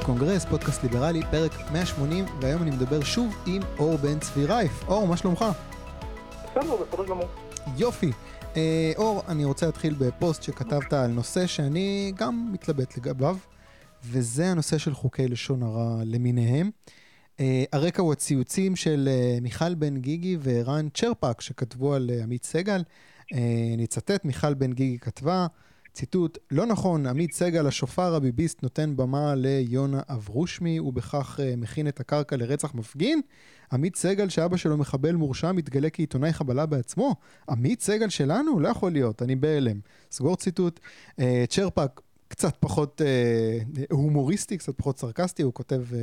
הקונגרס, פודקאסט ליברלי, פרק 180, והיום אני מדבר שוב עם אור בן צבי רייף. אור, מה שלומך? בסדר, בסדר גמור. יופי. אה, אור, אני רוצה להתחיל בפוסט שכתבת על נושא שאני גם מתלבט לגביו, וזה הנושא של חוקי לשון הרע למיניהם. אה, הרקע הוא הציוצים של אה, מיכל בן גיגי וערן צ'רפק שכתבו על אה, עמית סגל. אה, אני אצטט, מיכל בן גיגי כתבה, ציטוט, לא נכון, עמית סגל השופר הביביסט נותן במה ליונה אברושמי ובכך uh, מכין את הקרקע לרצח מפגין? עמית סגל שאבא שלו מחבל מורשע מתגלה כעיתונאי חבלה בעצמו? עמית סגל שלנו? לא יכול להיות, אני בהלם. סגור ציטוט. Uh, צ'רפק קצת פחות אה, הומוריסטי, קצת פחות סרקסטי, הוא כותב אה,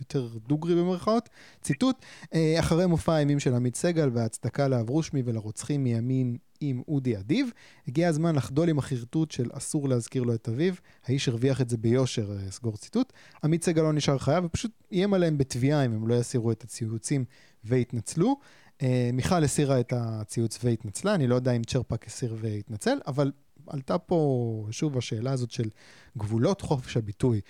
יותר דוגרי במרכאות. ציטוט, אה, אחרי מופע האימים של עמית סגל וההצדקה לאברושמי ולרוצחים מימין עם אודי אדיב, הגיע הזמן לחדול עם החרטוט של אסור להזכיר לו את אביו, האיש הרוויח את זה ביושר, אה, סגור ציטוט. עמית סגל לא נשאר חייב ופשוט איים עליהם בתביעה אם הם לא יסירו את הציוצים ויתנצלו. אה, מיכל הסירה את הציוץ והתנצלה, אני לא יודע אם צ'רפק הסיר והתנצל, אבל עלתה פה שוב השאלה הזאת של גבולות חופש הביטוי.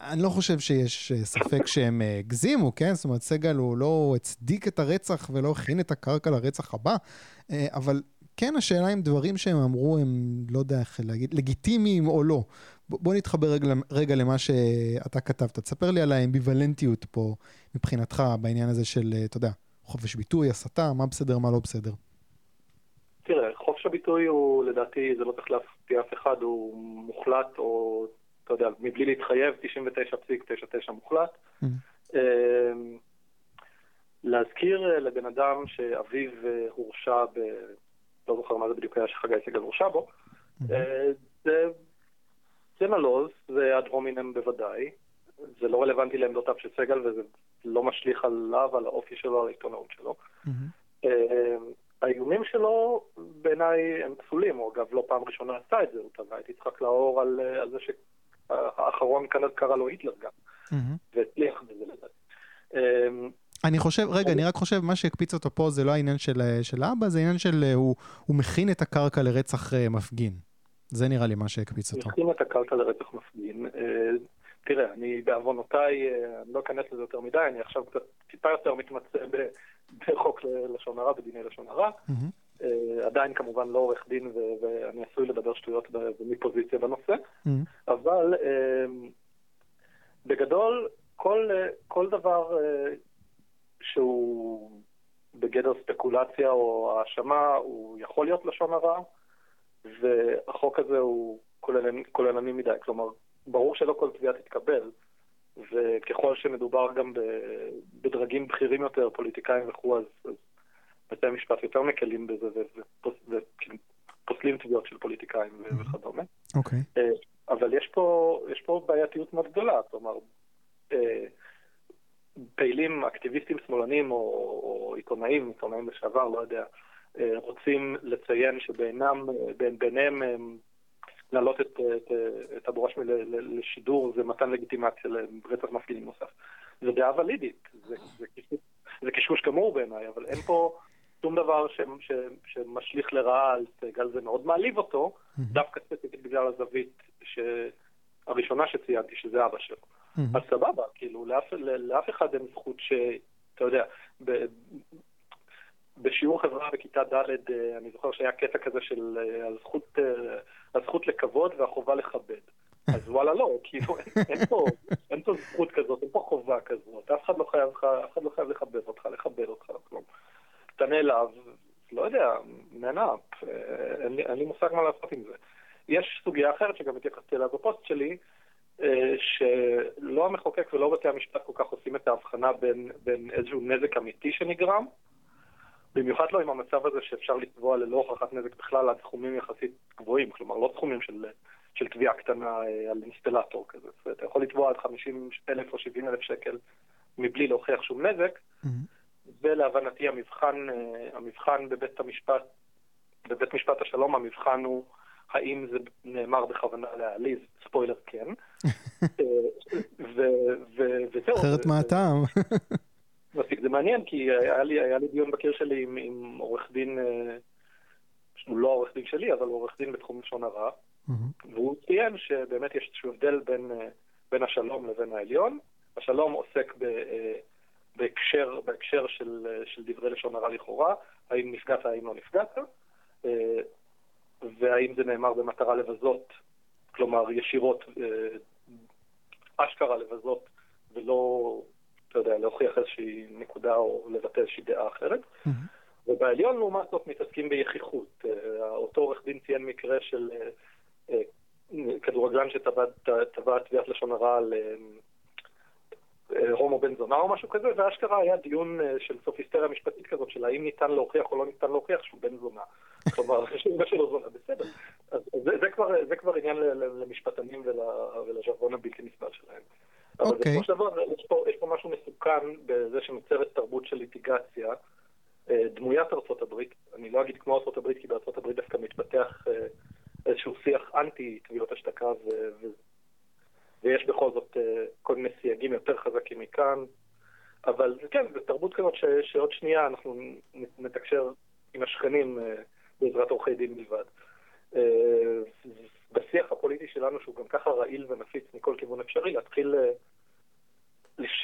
אני לא חושב שיש אה, ספק שהם אה, הגזימו, כן? זאת אומרת, סגל הוא לא הצדיק את הרצח ולא הכין את הקרקע לרצח הבא, אה, אבל כן, השאלה אם דברים שהם אמרו הם, לא יודע איך להגיד, לגיטימיים או לא. בוא נתחבר רגע, רגע למה שאתה כתבת. תספר לי על האמביוולנטיות פה מבחינתך בעניין הזה של, אתה יודע, חופש ביטוי, הסתה, מה בסדר, מה לא בסדר. חופש הביטוי הוא, לדעתי, זה לא צריך להפתיע אף אחד, הוא מוחלט, או, אתה יודע, מבלי להתחייב, 99.99 מוחלט. Mm-hmm. אמ, להזכיר לבן אדם שאביו אה, הורשע ב... לא זוכר מה זה בדיוק היה שחגי סגל הורשע בו. Mm-hmm. זה, זה נלוז, זה אד הומינם בוודאי. זה לא רלוונטי לעמדותיו של סגל וזה לא משליך עליו, על האופי שלו, על העיתונאות שלו. Mm-hmm. האיומים שלו בעיניי הם פסולים, הוא אגב לא פעם ראשונה עשה את זה, הוא תבע את יצחק לאור על, על זה שהאחרון כאן קרא לו היטלר גם, והצליח בזה לדעתי. אמ, אני חושב, רגע, אני רק חושב, מה שהקפיץ אותו פה זה לא העניין של, של אבא, זה העניין של הוא, הוא מכין את הקרקע לרצח אה, מפגין. זה נראה לי מה שהקפיץ אותו. מכין את הקרקע לרצח מפגין. אה, תראה, אני בעוונותיי, אה, אני לא אכנס לזה יותר מדי, אני עכשיו קצת טיפה יותר מתמצא בחוק לשון הרע, בדיני לשון הרע. Mm-hmm. עדיין כמובן לא עורך דין ואני עשוי לדבר שטויות מפוזיציה בנושא, mm-hmm. אבל אה, בגדול, כל, כל דבר שהוא בגדר ספקולציה או האשמה, הוא יכול להיות לשון הרע, והחוק הזה הוא כוללני, כוללני מדי. כלומר, ברור שלא כל תביעה תתקבל, וככל שמדובר גם בדרגים בכירים יותר, פוליטיקאים וכו', אז, אז בתי המשפט יותר מקלים בזה ופוסלים תביעות של פוליטיקאים וכדומה. אוקיי. Okay. אה, אבל יש פה, יש פה בעייתיות מאוד גדולה, כלומר, אה, פעילים, אקטיביסטים שמאלנים או, או עיתונאים, עיתונאים לשעבר, לא יודע, אה, רוצים לציין שביניהם הם להעלות את, את, את אבו רשמי לשידור זה מתן לגיטימציה לרצח מפגינים נוסף. זו דעה ולידית, זה, זה, זה קשקוש גמור בעיניי, אבל אין פה שום דבר ש, ש, שמשליך לרעה על סגל, זה מאוד מעליב אותו. דווקא ספציפית בגלל הזווית ש... הראשונה שציינתי, שזה אבא שלו. אז סבבה, כאילו, לאף, לאף אחד אין זכות ש... אתה יודע, בשיעור חברה בכיתה ד', אה, אני זוכר שהיה קטע כזה של אה, הזכות, אה, הזכות לכבוד והחובה לכבד. אז וואלה לא, כאילו אין פה, אין פה זכות כזאת, אין פה חובה כזאת, אף אחד לא חייב, אף אחד לא חייב לכבד אותך, לכבד אותך, כלום. אתה נעלב, לא יודע, מנאפ, אין, אין לי מושג מה לעשות עם זה. יש סוגיה אחרת שגם התייחסתי אליה בפוסט שלי, שלא המחוקק ולא בתי המשפט כל כך עושים את ההבחנה בין, בין איזשהו נזק אמיתי שנגרם, במיוחד לא עם המצב הזה שאפשר לתבוע ללא הוכחת נזק בכלל עד סכומים יחסית גבוהים, כלומר לא סכומים של, של תביעה קטנה אה, על אינסטלטור כזה. זאת אומרת, אתה יכול לתבוע עד 50 אלף או 70 אלף שקל מבלי להוכיח שום נזק, mm-hmm. ולהבנתי המבחן, אה, המבחן בבית המשפט, בבית משפט השלום, המבחן הוא האם זה נאמר בכוונה להעליז, ספוילר כן. אה, וזהו. אחרת מה הטעם? מעניין, כי היה לי, היה לי דיון בקיר שלי עם, עם עורך דין, אה, הוא לא עורך דין שלי, אבל הוא עורך דין בתחום לשון הרע, mm-hmm. והוא ציין שבאמת יש איזשהו הבדל בין, אה, בין השלום לבין העליון. השלום עוסק ב, בהקשר, בהקשר של, של דברי לשון הרע לכאורה, האם נפגעת, האם לא נפגעת, והאם זה נאמר במטרה לבזות, כלומר ישירות, אשכרה לבזות, ולא, אתה יודע, להוכיח איזושהי נקודה או לבטא איזושהי דעה אחרת. Mm-hmm. ובעליון לעומת זאת מתעסקים ביחיחות. אה, אותו עורך דין ציין מקרה של אה, אה, כדורגלן שטבע תביעת לשון הרע על הומו בן זונה או משהו כזה, ואשכרה היה דיון של סופיסטריה משפטית כזאת, של האם ניתן להוכיח או לא ניתן להוכיח שהוא בן זונה. כלומר, שזה שלו זונה, בסדר. אז זה, זה, כבר, זה כבר עניין למשפטנים ולז'רגון הבלתי נסבל שלהם. אבל okay. בסופו של דבר יש פה, יש פה משהו מסוכן בזה שנוצרת תרבות של ליטיגציה. אה, דמוית ארצות הברית, אני לא אגיד כמו ארצות הברית, כי בארצות הברית דווקא מתפתח אה, איזשהו שיח אנטי תביעות השתקה, ו... ו... ויש בכל זאת אה, כל מיני סייגים יותר חזקים מכאן, אבל כן, זו תרבות כזאת ש... שעוד שנייה אנחנו נתקשר עם השכנים בעזרת עורכי דין בלבד. בשיח הפוליטי שלנו, שהוא גם ככה רעיל ונפיץ מכל כיוון אפשרי, להתחיל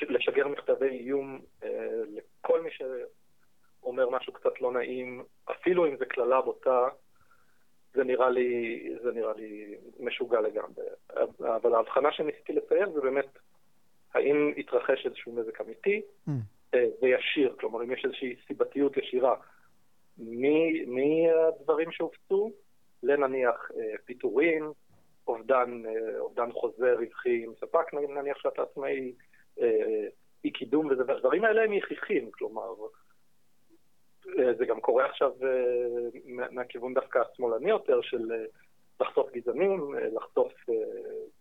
לשגר מכתבי איום לכל מי ש... אומר משהו קצת לא נעים, אפילו אם זה קללה בוטה, זה נראה לי, זה נראה לי משוגע לגמרי. אבל ההבחנה שניסיתי לצייר זה באמת, האם התרחש איזשהו נזק אמיתי mm. אה, וישיר, כלומר אם יש איזושהי סיבתיות ישירה מהדברים שהופצו, לנניח אה, פיטורים, אובדן, אה, אובדן חוזה רווחי עם ספק, נניח שאתה עצמאי, אי קידום, והדברים האלה הם יחיחים, כלומר, אה, זה גם קורה עכשיו אה, מהכיוון דווקא השמאלני יותר, של אה, לחשוף גזענים, לחשוף,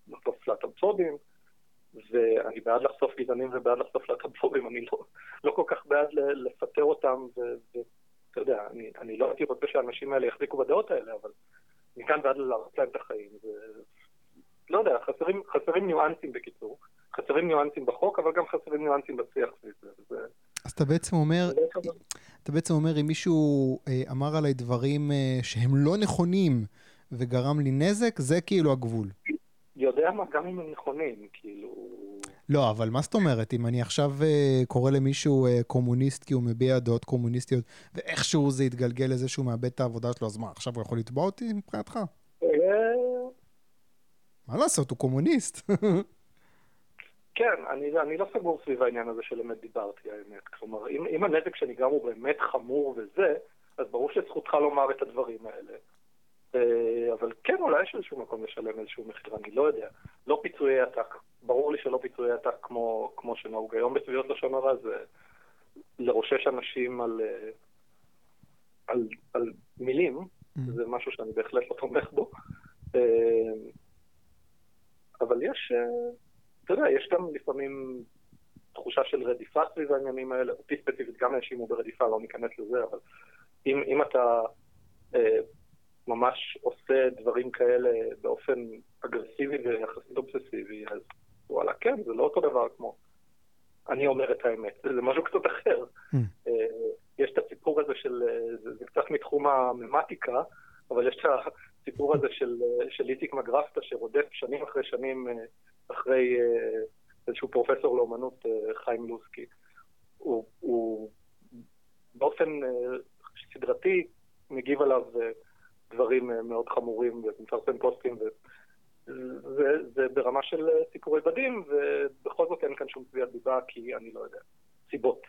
לחשוף להט"בפובים, ואני בעד לחשוף גזענים ובעד לחשוף להט"בפובים, אני לא, לא כל כך בעד לפטר אותם, ואתה יודע, אני, אני לא הייתי רוצה שהאנשים האלה יחזיקו בדעות האלה, אבל מכאן ועד להראות להם את החיים. ו... לא יודע, חסרים, חסרים ניואנסים בקיצור. חסרים ניואנסים בחוק, אבל גם חסרים ניואנסים בשיח סביב זה. אז אתה בעצם אומר, אתה בעצם אומר, אם מישהו אה, אמר עליי דברים אה, שהם לא נכונים וגרם לי נזק, זה כאילו הגבול. יודע מה, גם אם הם נכונים, כאילו... לא, אבל מה זאת אומרת? אם אני עכשיו uh, קורא למישהו uh, קומוניסט כי הוא מביע דעות קומוניסטיות, ואיכשהו זה יתגלגל לזה שהוא מאבד את העבודה שלו, אז מה, עכשיו הוא יכול לתבוע אותי מבחינתך? מה לעשות, הוא קומוניסט. כן, אני, אני לא סגור סביב העניין הזה של אמת דיברתי, האמת. כלומר, אם, אם הנזק שנגרם הוא באמת חמור וזה, אז ברור שזכותך לומר את הדברים האלה. אה, אבל כן, אולי יש איזשהו מקום לשלם איזשהו מחיר, אני לא יודע. לא פיצויי עתק. ברור לי שלא פיצויי עתק כמו, כמו שנהוג היום בתביעות לשון הרע, זה לרושש אנשים על, אה, על, על מילים, mm. זה משהו שאני בהחלט לא תומך בו. אה, אבל יש... אתה יודע, יש גם לפעמים תחושה של רדיפה סביב העניינים האלה, אותי ספציפית גם האשימו ברדיפה, לא ניכנס לזה, אבל אם, אם אתה ממש עושה דברים כאלה באופן אגרסיבי ויחסית אובססיבי, אז וואלה, כן, זה לא אותו דבר כמו אני אומר את האמת, זה משהו קצת אחר. Mm. יש את הסיפור הזה של, אה, זה, זה קצת מתחום הממטיקה, אבל יש את הסיפור הזה של, אה, של איציק מגרפטה שרודף שנים אחרי שנים אחרי איזשהו פרופסור לאומנות, חיים לוסקי. הוא, הוא באופן סדרתי מגיב עליו דברים מאוד חמורים ומפרסם פוסטים, וזה ברמה של סיפורי בדים, ובכל זאת אין כאן שום תביעת דיבה, כי אני לא יודע, סיבות.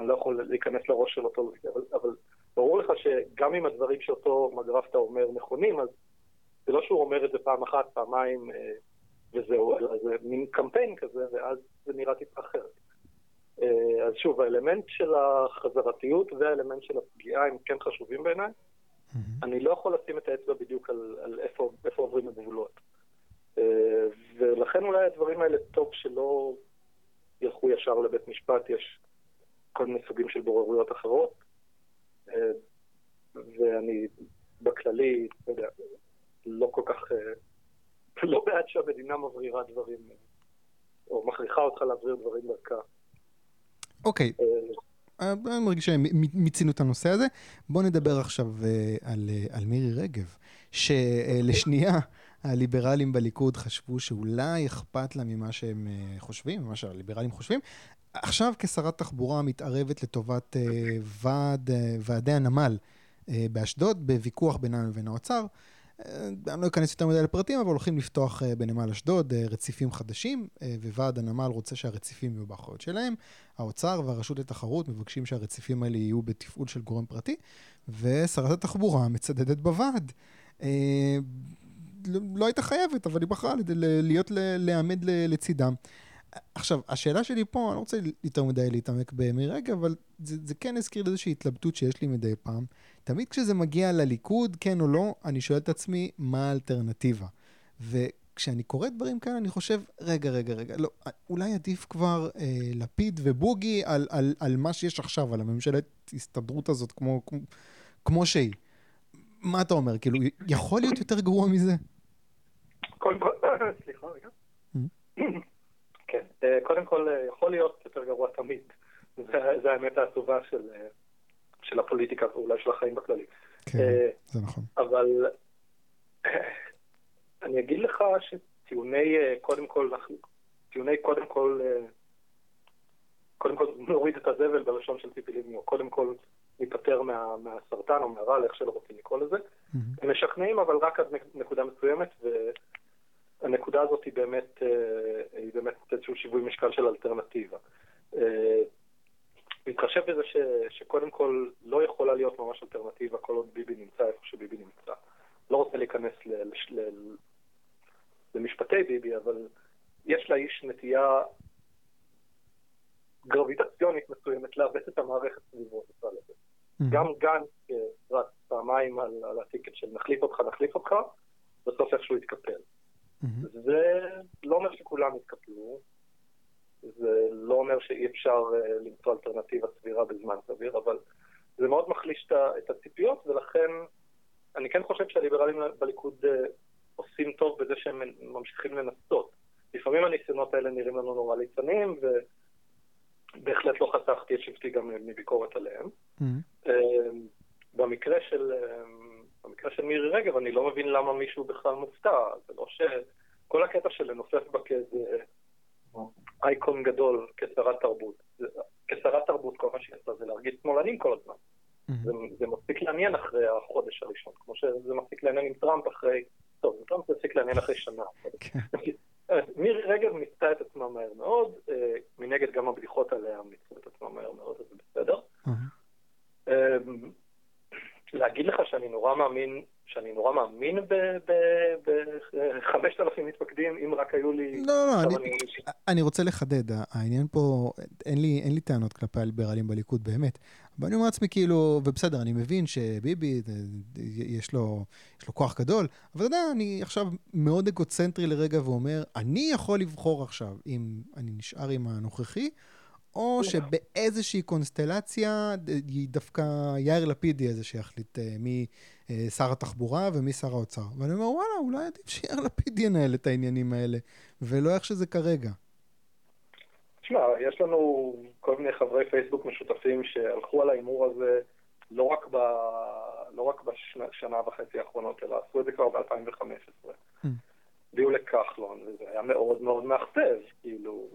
אני לא יכול להיכנס לראש של אותו לוסקי, אבל, אבל ברור לך שגם אם הדברים שאותו מגרפטה אומר נכונים, אז זה לא שהוא אומר את זה פעם אחת, פעמיים, וזהו, זה מין קמפיין כזה, ואז זה נראה טיפה אחרת. אה, אז שוב, האלמנט של החזרתיות והאלמנט של הפגיעה הם כן חשובים בעיניי. Mm-hmm. אני לא יכול לשים את האצבע בדיוק על, על איפה, איפה עוברים הגבולות. אה, ולכן אולי הדברים האלה טוב שלא ילכו ישר לבית משפט, יש כל מיני סוגים של בוררויות אחרות. אה, ואני בכללי, אתה יודע, לא כל כך לא בעד שהמדינה מברירה דברים, או מכריחה אותך להבריר דברים דרכה. אוקיי. אה, אני מרגיש שמיצינו את הנושא הזה. בואו נדבר עכשיו אה, על, אה, על מירי רגב, שלשנייה הליברלים בליכוד חשבו שאולי אכפת לה ממה שהם אה, חושבים, ממה שהליברלים חושבים. עכשיו כשרת תחבורה מתערבת לטובת ועד, ועדי הנמל באשדוד, בוויכוח בינם לבין האוצר. אני לא אכנס יותר מדי לפרטים, אבל הולכים לפתוח בנמל אשדוד רציפים חדשים, וועד הנמל רוצה שהרציפים יהיו באחריות שלהם. האוצר והרשות לתחרות מבקשים שהרציפים האלה יהיו בתפעול של גורם פרטי, ושרת התחבורה מצדדת בוועד. לא הייתה חייבת, אבל היא בחרה להיות, להיעמד לצידם. עכשיו, השאלה שלי פה, אני לא רוצה יותר מדי להתעמק במירי רגע, אבל זה, זה כן הזכיר איזושהי התלבטות שיש לי מדי פעם. תמיד כשזה מגיע לליכוד, כן או לא, אני שואל את עצמי, מה האלטרנטיבה? וכשאני קורא דברים כאלה, אני חושב, רגע, רגע, רגע, לא, אולי עדיף כבר אה, לפיד ובוגי על, על, על מה שיש עכשיו, על הממשלת הסתדרות הזאת כמו, כמו, כמו שהיא. מה אתה אומר? כאילו, יכול להיות יותר גרוע מזה? סליחה רגע. Mm-hmm. כן, אה, קודם כל אה, יכול להיות יותר גרוע תמיד. זה האמת העצובה של, אה, של הפוליטיקה ואולי של החיים בכללי. כן, זה נכון. אבל אני אגיד לך שטיעוני קודם כל, טיעוני קודם כל, קודם כל נוריד את הזבל בלשון של ציפי לבני, או קודם כל ניפטר מה, מהסרטן או מהרעל, איך שלא רוצים לקרוא לזה. Mm-hmm. הם משכנעים, אבל רק עד נקודה מסוימת, והנקודה הזאת היא באמת, אה, היא באמת איזשהו שיווי משקל של אלטרנטיבה. להתחשב אה, בזה ש, שקודם כל לא יכולה להיות ממש אלטרנטיבה כל עוד ביבי נמצא איפה שביבי נמצא. לא רוצה להיכנס ל, ל, ל, למשפטי ביבי, אבל יש לאיש נטייה גרביטציונית מסוימת לעוות את המערכת סביבו, נקרא לזה. Mm-hmm. גם גנץ רץ פעמיים על, על הטיקט של נחליף אותך, נחליף אותך, בסוף איכשהו יתקפל. Mm-hmm. זה לא אומר שכולם יתקפלו, זה לא אומר שאי אפשר uh, למצוא אלטרנטיבה סבירה בזמן סביר, אבל זה מאוד מחליש את הציפיות, ולכן אני כן חושב שהליברלים בליכוד uh, עושים טוב בזה שהם ממשיכים לנסות. לפעמים הניסיונות האלה נראים לנו נורא ליצניים, ובהחלט לא חסכתי את שבטי גם מביקורת עליהם. Mm-hmm. במקרה של, במקרה של מירי רגב, אני לא מבין למה מישהו בכלל מופתע. זה לא ש... כל הקטע של לנופף בה כאיזה אייקון גדול כשרת תרבות. כשרת תרבות, כל מה שהיא עשתה זה להרגיש שמאלנים כל הזמן. Mm-hmm. זה, זה מפסיק לעניין אחרי החודש הראשון, כמו שזה מפסיק לעניין עם טראמפ אחרי... טוב, עם טראמפ זה מפסיק לעניין אחרי שנה. כן. מירי רגב מיצתה את עצמה מהר מאוד, אה, מנגד גם הבדיחות עליה מיצו את עצמה מהר מאוד, אז זה בסדר. להגיד לך שאני נורא מאמין, שאני נורא מאמין ב-5,000 מתפקדים, אם רק היו לי... לא, לא, לא, אני, אני... אני רוצה לחדד, העניין פה, אין לי, אין לי טענות כלפי הליברלים בליכוד, באמת. אבל אני אומר לעצמי, כאילו, ובסדר, אני מבין שביבי, יש לו, יש לו כוח גדול, אבל אתה יודע, אני עכשיו מאוד אגוצנטרי לרגע ואומר, אני יכול לבחור עכשיו אם אני נשאר עם הנוכחי, או שבאיזושהי קונסטלציה דווקא יאיר לפיד יהיה זה שיחליט אה, מי אה, שר התחבורה ומי שר האוצר. ואני אומר, וואלה, אולי עדיף שיאיר לפיד ינהל את העניינים האלה, ולא איך שזה כרגע. תשמע, יש לנו כל מיני חברי פייסבוק משותפים שהלכו על ההימור הזה לא רק, ב... לא רק בשנה וחצי האחרונות, אלא עשו את זה כבר ב-2015. Mm. הביאו לכחלון, וזה היה מאוד מאוד מאכזב, כאילו...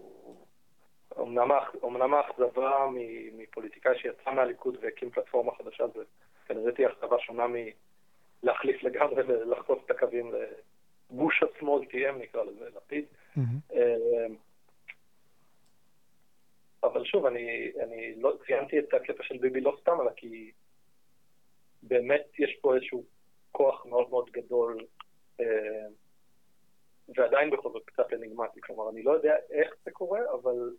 אמנם האכזבה מפוליטיקאי שיצא מהליכוד והקים פלטפורמה חדשה, זה כנראה תהיה אכזבה שונה מלהחליף לגמרי ולחטוף את הקווים לגוש השמאל TM נקרא לזה, לפיד. אה, אבל שוב, אני, אני לא ציינתי את הקטע של ביבי לא סתם, אלא כי באמת יש פה איזשהו כוח מאוד מאוד גדול, אה, ועדיין בכל זאת קצת אניגמטי. כלומר, אני לא יודע איך זה קורה, אבל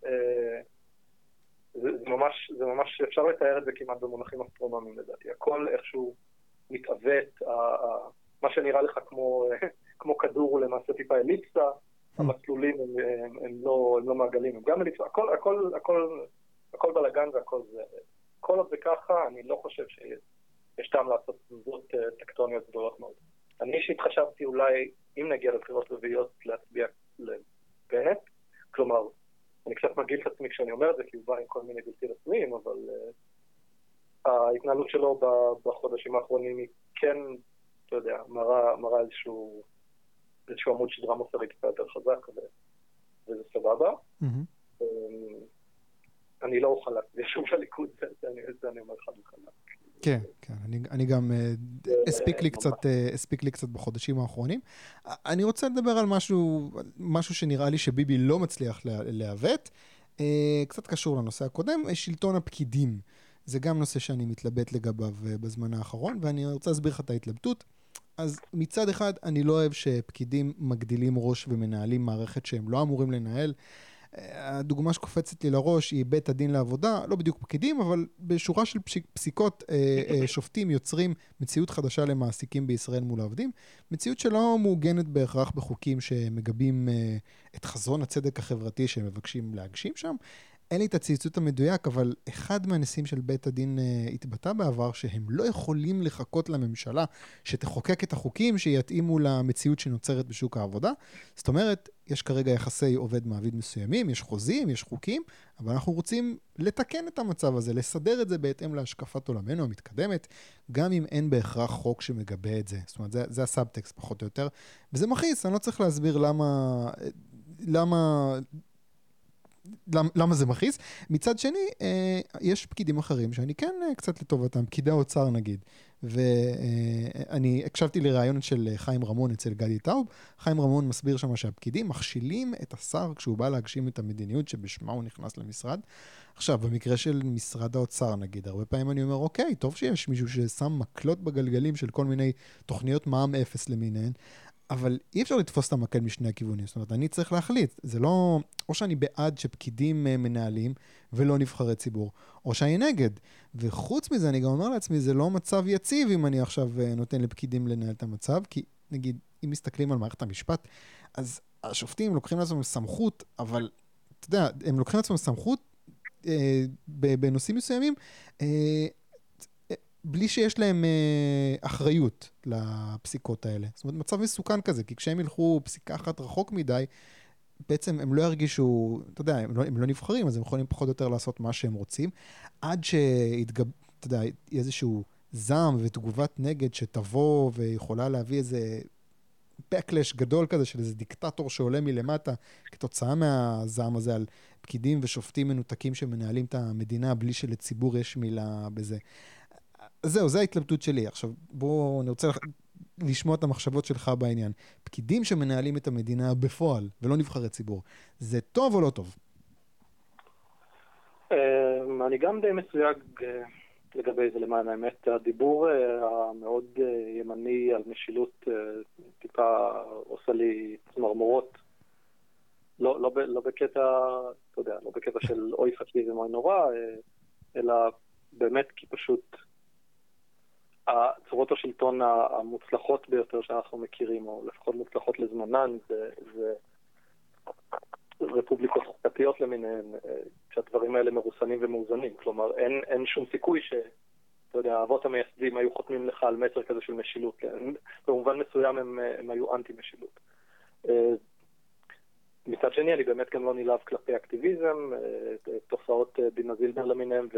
זה, זה, ממש, זה ממש, אפשר לתאר את זה כמעט במונחים אסטרונומיים לדעתי. הכל איכשהו מתעוות, מה שנראה לך כמו, כמו כדור הוא למעשה טיפה אליפסה, המסלולים הם, הם, הם, לא, הם לא מעגלים, הם גם אליפסה, הכל, הכל, הכל, הכל בלאגן והכל זה. כל עוד זה ככה, אני לא חושב שיש טעם לעשות תנודות אה, טקטוניות גדולות מאוד. אני אישית חשבתי אולי, אם נגיע לבחירות רביעיות, להצביע לבנט, כלומר, אני קצת מגעיל את עצמי כשאני אומר את זה, כי הוא בא עם כל מיני בלתי רצויים, אבל uh, ההתנהלות שלו בחודשים האחרונים היא כן אתה יודע, מראה, מראה איזשהו, איזשהו עמוד שדרה מוסרי טיפה יותר חזק, ו, וזה סבבה. Mm-hmm. אני לא אוכל להצביע שוב לליכוד, זה אני אומר חד וחלק. כן, כן, אני, אני גם, אה, הספיק לי, קצת, אה, הספיק לי קצת בחודשים האחרונים. אני רוצה לדבר על משהו, משהו שנראה לי שביבי לא מצליח לעוות. אה, קצת קשור לנושא הקודם, שלטון הפקידים. זה גם נושא שאני מתלבט לגביו בזמן האחרון, ואני רוצה להסביר לך את ההתלבטות. אז מצד אחד, אני לא אוהב שפקידים מגדילים ראש ומנהלים מערכת שהם לא אמורים לנהל. הדוגמה שקופצת לי לראש היא בית הדין לעבודה, לא בדיוק פקידים, אבל בשורה של פסיקות אה, אה, שופטים יוצרים מציאות חדשה למעסיקים בישראל מול העובדים, מציאות שלא מעוגנת בהכרח בחוקים שמגבים אה, את חזון הצדק החברתי שהם מבקשים להגשים שם, אין לי את הציוצות המדויק, אבל אחד מהנשיאים של בית הדין uh, התבטא בעבר שהם לא יכולים לחכות לממשלה שתחוקק את החוקים שיתאימו למציאות שנוצרת בשוק העבודה. זאת אומרת, יש כרגע יחסי עובד-מעביד מסוימים, יש חוזים, יש חוקים, אבל אנחנו רוצים לתקן את המצב הזה, לסדר את זה בהתאם להשקפת עולמנו המתקדמת, גם אם אין בהכרח חוק שמגבה את זה. זאת אומרת, זה, זה הסאבטקסט פחות או יותר, וזה מכעיס, אני לא צריך להסביר למה... למה למה זה מכעיס. מצד שני, אה, יש פקידים אחרים שאני כן אה, קצת לטובתם, פקידי האוצר נגיד. ואני אה, הקשבתי לראיון של חיים רמון אצל גדי טאוב. חיים רמון מסביר שם שהפקידים מכשילים את השר כשהוא בא להגשים את המדיניות שבשמה הוא נכנס למשרד. עכשיו, במקרה של משרד האוצר נגיד, הרבה פעמים אני אומר, אוקיי, טוב שיש מישהו ששם מקלות בגלגלים של כל מיני תוכניות מע"מ אפס למיניהן, אבל אי אפשר לתפוס את המקל משני הכיוונים. זאת אומרת, אני צריך להחליט. זה לא... או שאני בעד שפקידים אה, מנהלים ולא נבחרי ציבור, או שאני נגד. וחוץ מזה, אני גם אומר לעצמי, זה לא מצב יציב אם אני עכשיו אה, נותן לפקידים לנהל את המצב, כי נגיד, אם מסתכלים על מערכת המשפט, אז השופטים לוקחים לעצמם סמכות, אבל אתה יודע, הם לוקחים לעצמם סמכות אה, בנושאים מסוימים, אה, בלי שיש להם אה, אחריות לפסיקות האלה. זאת אומרת, מצב מסוכן כזה, כי כשהם ילכו פסיקה אחת רחוק מדי, בעצם הם לא ירגישו, אתה יודע, הם לא, הם לא נבחרים, אז הם יכולים פחות או יותר לעשות מה שהם רוצים, עד שיתגב... אתה יודע, איזשהו זעם ותגובת נגד שתבוא ויכולה להביא איזה backlash גדול כזה של איזה דיקטטור שעולה מלמטה כתוצאה מהזעם הזה על פקידים ושופטים מנותקים שמנהלים את המדינה בלי שלציבור יש מילה בזה. זהו, זו ההתלבטות שלי. עכשיו, בואו, אני רוצה לשמוע את המחשבות שלך בעניין. פקידים שמנהלים את המדינה בפועל, ולא נבחרי ציבור, זה טוב או לא טוב? אמ, אני גם די מסויג אה, לגבי זה למען האמת. הדיבור אה, המאוד אה, ימני על משילות טיפה עושה לי צמרמורות. לא, לא, לא בקטע, אתה יודע, לא בקטע של אוי פשיזם או נורא, אלא באמת כי פשוט צורות השלטון המוצלחות ביותר שאנחנו מכירים, או לפחות מוצלחות לזמנן, זה, זה רפובליקות חוקתיות למיניהן, אה, כשהדברים האלה מרוסנים ומאוזנים. כלומר, אין, אין שום סיכוי ש... אתה יודע, האבות המייסדים היו חותמים לך על מסר כזה של משילות. כן? במובן מסוים הם, הם היו אנטי-משילות. אה, מצד שני, אני באמת גם לא נלהב כלפי אקטיביזם, אה, תופעות דינה זילבר למיניהם,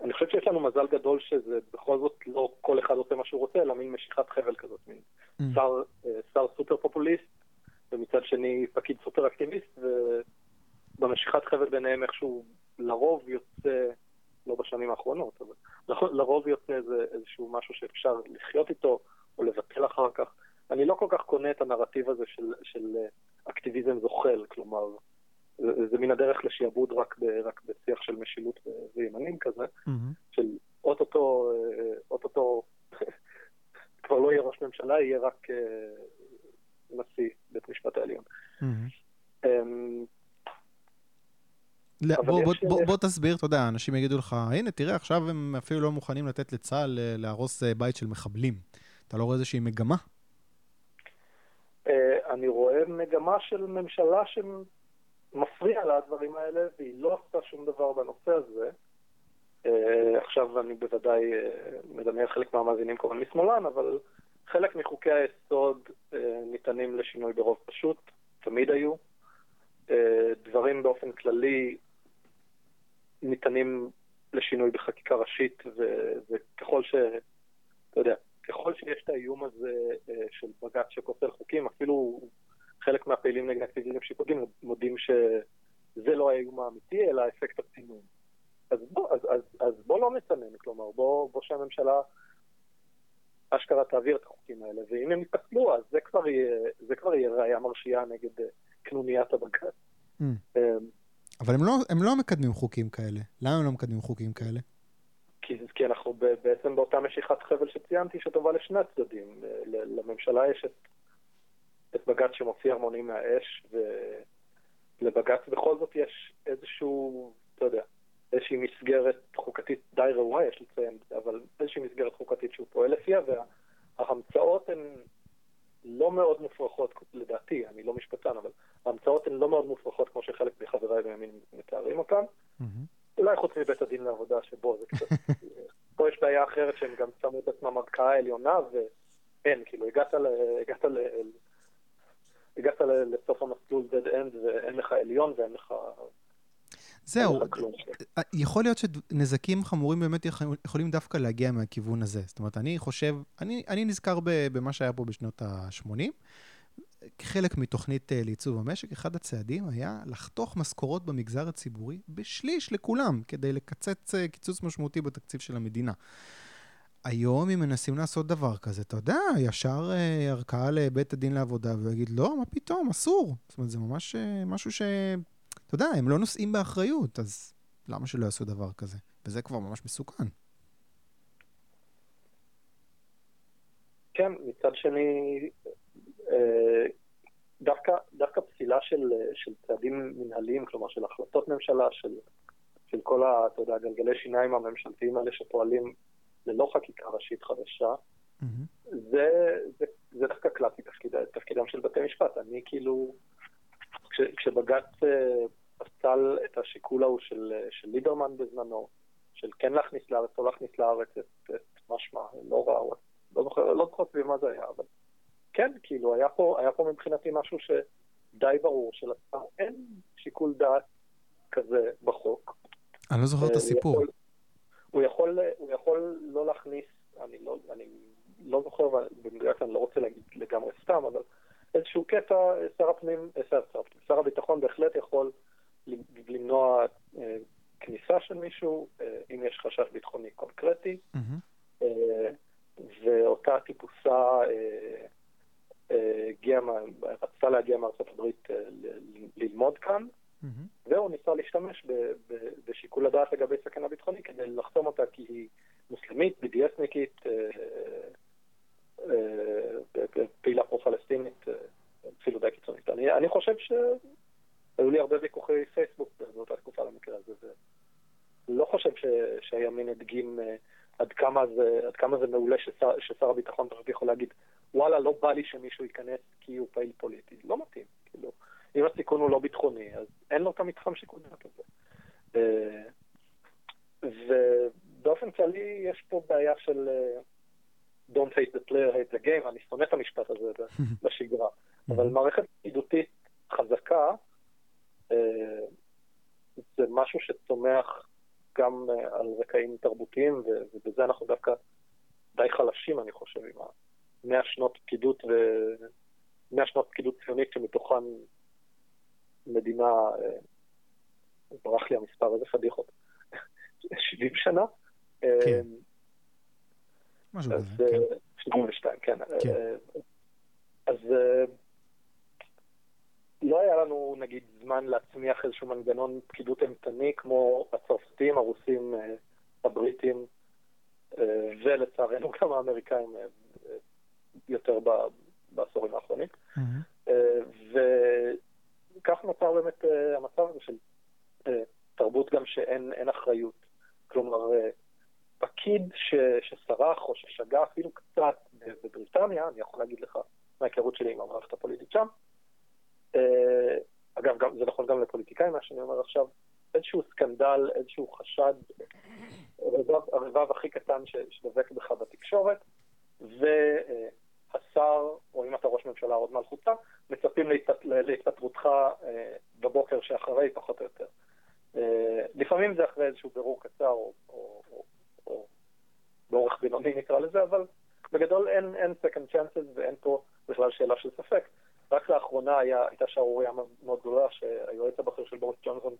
אני חושב שיש לנו מזל גדול שזה בכל זאת לא כל אחד עושה מה שהוא רוצה, אלא מין משיכת חבל כזאת, מין mm. שר, אה, שר סופר פופוליסט, ומצד שני פקיד סופר אקטיביסט, ובמשיכת חבל ביניהם איכשהו לרוב יוצא, לא בשנים האחרונות, אבל לרוב יוצא איזה, איזשהו משהו שאפשר לחיות איתו, או לבטל אחר כך. אני לא כל כך קונה את הנרטיב הזה של, של אה, אקטיביזם זוחל, כלומר, זה מן הדרך לשעבוד רק, ב, רק בשיח של משילות וימנים כזה, mm-hmm. של אוטוטו, אה, אוטוטו כבר לא יהיה ראש ממשלה, יהיה רק uh, נשיא בית משפט העליון. Mm-hmm. Um, בוא, בוא, בוא, בוא תסביר, אתה יודע, אנשים יגידו לך, הנה, תראה, עכשיו הם אפילו לא מוכנים לתת לצה"ל אה, להרוס בית של מחבלים. אתה לא רואה איזושהי מגמה? אני רואה מגמה של ממשלה מפריע לה הדברים האלה, והיא לא עשתה שום דבר בנושא הזה. Uh, עכשיו אני בוודאי uh, מדמיין חלק מהמאזינים קוראים לי שמאלן, אבל חלק מחוקי היסוד uh, ניתנים לשינוי ברוב פשוט, תמיד היו. Uh, דברים באופן כללי ניתנים לשינוי בחקיקה ראשית, ו- וככל ש... אתה יודע, ככל שיש את האיום הזה של בג"ץ שפוסל חוקים, אפילו חלק מהפעילים נגד אקטיביזם שיפוטים מודים שזה לא האיום האמיתי, אלא אפקט הצינון. אז בוא, אז, אז, אז בוא לא נצנן, כלומר, בוא, בוא שהממשלה אשכרה תעביר את החוקים האלה, ואם הם יפסלו, אז זה כבר יהיה, זה כבר יהיה ראייה מרשיעה נגד קנוניית הבג"ץ. Mm. אבל הם לא, הם לא מקדמים חוקים כאלה. למה הם לא מקדמים חוקים כאלה? כי, כי אנחנו בעצם באותה משיכת חבל שציינתי שטובה לשני הצדדים. לממשלה יש את, את בג"ץ שמוציא הרמונים מהאש, ולבג"ץ בכל זאת יש איזשהו, אתה יודע, איזושהי מסגרת חוקתית די ראויה, יש לציין, אבל איזושהי מסגרת חוקתית שהוא פועל לפיה, וההמצאות הן לא מאוד מופרכות, לדעתי, אני לא משפטן, אבל ההמצאות הן לא מאוד מופרכות כמו שחלק מחבריי בימין מתארים אותן. אולי חוץ מבית הדין לעבודה שבו זה קצת... פה יש בעיה אחרת שהם גם שמו את עצמם ערכאה עליונה, ואין, כאילו, הגעת ל... הגעת ל... הגעת לסוף המסלול dead end ואין לך עליון ואין לך זהו, יכול להיות שנזקים חמורים באמת יכולים דווקא להגיע מהכיוון הזה. זאת אומרת, אני חושב, אני, אני נזכר במה שהיה פה בשנות ה-80. כחלק מתוכנית אה, לעיצוב המשק, אחד הצעדים היה לחתוך משכורות במגזר הציבורי בשליש לכולם, כדי לקצץ אה, קיצוץ משמעותי בתקציב של המדינה. היום, אם מנסים לעשות דבר כזה, אתה יודע, ישר ערכאה לבית הדין לעבודה ויגיד, לא, מה פתאום, אסור. זאת אומרת, זה ממש משהו ש... אתה יודע, הם לא נושאים באחריות, אז למה שלא יעשו דבר כזה? וזה כבר ממש מסוכן. כן, מצד שני, אה, דווקא, דווקא פסילה של, של צעדים מנהליים, כלומר של החלטות ממשלה, של, של כל אתה יודע, גלגלי שיניים הממשלתיים האלה שפועלים ללא חקיקה ראשית חדשה, mm-hmm. זה, זה, זה דווקא קלאסי תפקיד, תפקידם של בתי משפט. אני כאילו, כש, כשבג"ץ אה, פסל את השיקול ההוא של, של ליברמן בזמנו, של כן להכניס לארץ או לא להכניס לארץ את, את משמע, לא רע, לא זוכר, לא זוכר סביב מה זה היה, אבל כן, כאילו, היה פה, היה פה מבחינתי משהו שדי ברור, שלשר אין שיקול דעת כזה בחוק. אני לא זוכר את אה, הסיפור. יכול, הוא יכול, הוא יכול לא להכניס, אני לא, אני לא זוכר, במדויק אני לא רוצה להגיד לגמרי סתם, אבל איזשהו קטע, שר הפנים, אה, שר, שר, שר הביטחון בהחלט יכול למנוע אה, כניסה של מישהו, אה, אם יש חשש ביטחוני קונקרטי, mm-hmm. ואותה טיפוסה הגיעה, רצתה להגיע מארצות הברית ללמוד כאן, mm-hmm. והוא ניסה להשתמש בשיקול הדעת לגבי סכנה ביטחונית כדי לחסום אותה כי היא מוסלמית, BDSניקית, פעילה פרו-פלסטינית, אפילו די קיצונית. אני, אני חושב ש... היו לי הרבה ויכוחי פייסבוק באותה תקופה למקרה הזה, ולא חושב ש, שהימין הדגים אה, עד כמה זה, עד כמה זה מעולה ששר, ששר הביטחון יכול להגיד, וואלה, לא בא לי שמישהו ייכנס כי הוא פעיל פוליטי. לא מתאים, כאילו. אם הסיכון הוא לא ביטחוני, אז אין לו את המתחם שיקול דעת הזה. אה, ובאופן כללי יש פה בעיה של אה, Don't hate the player, hate the game, אני שונא את המשפט הזה בשגרה, אבל מערכת פקידותית חזקה, אה, זה משהו שצומח גם על רקעים תרבותיים, ובזה אנחנו דווקא די חלשים, אני חושב, עם המאה שנות פקידות ו... מאה שנות פקידות ציונית שמתוכן מדינה, אה, ברח לי המספר, איזה פדיחות, 70 שנה. כן. משהו כזה, כן. 72, כן. כן. אז לא היה לנו, נגיד, זמן להצמיח איזשהו מנגנון פקידות אימתני כמו הצרפתים, הרוסים, אה, הבריטים, אה, ולצערנו גם האמריקאים אה, יותר בעשורים האחרונים. Mm-hmm. נוצר באמת המצב הזה של תרבות גם שאין אחריות. כלומר, פקיד ש, שסרח או ששגה אפילו קצת בבריטניה, אני יכול להגיד לך מההיכרות שלי עם המערכת הפוליטית שם, אה, אגב, גם, זה נכון גם לפוליטיקאים, מה שאני אומר עכשיו, איזשהו סקנדל, איזשהו חשד, הרבב הכי קטן שדבק בך בתקשורת, והשר, או אם אתה ראש ממשלה עוד מלכותך, מצפים להתפטרותך אה, בבוקר שאחרי, פחות או יותר. אה, לפעמים זה אחרי איזשהו בירור קצר, או, או, או, או באורך בינוני נקרא לזה, אבל בגדול אין, אין second chances ואין פה בכלל שאלה של ספק. רק לאחרונה היה, הייתה שערורייה מאוד גדולה שהיועץ הבכיר של בוריס ג'ונסון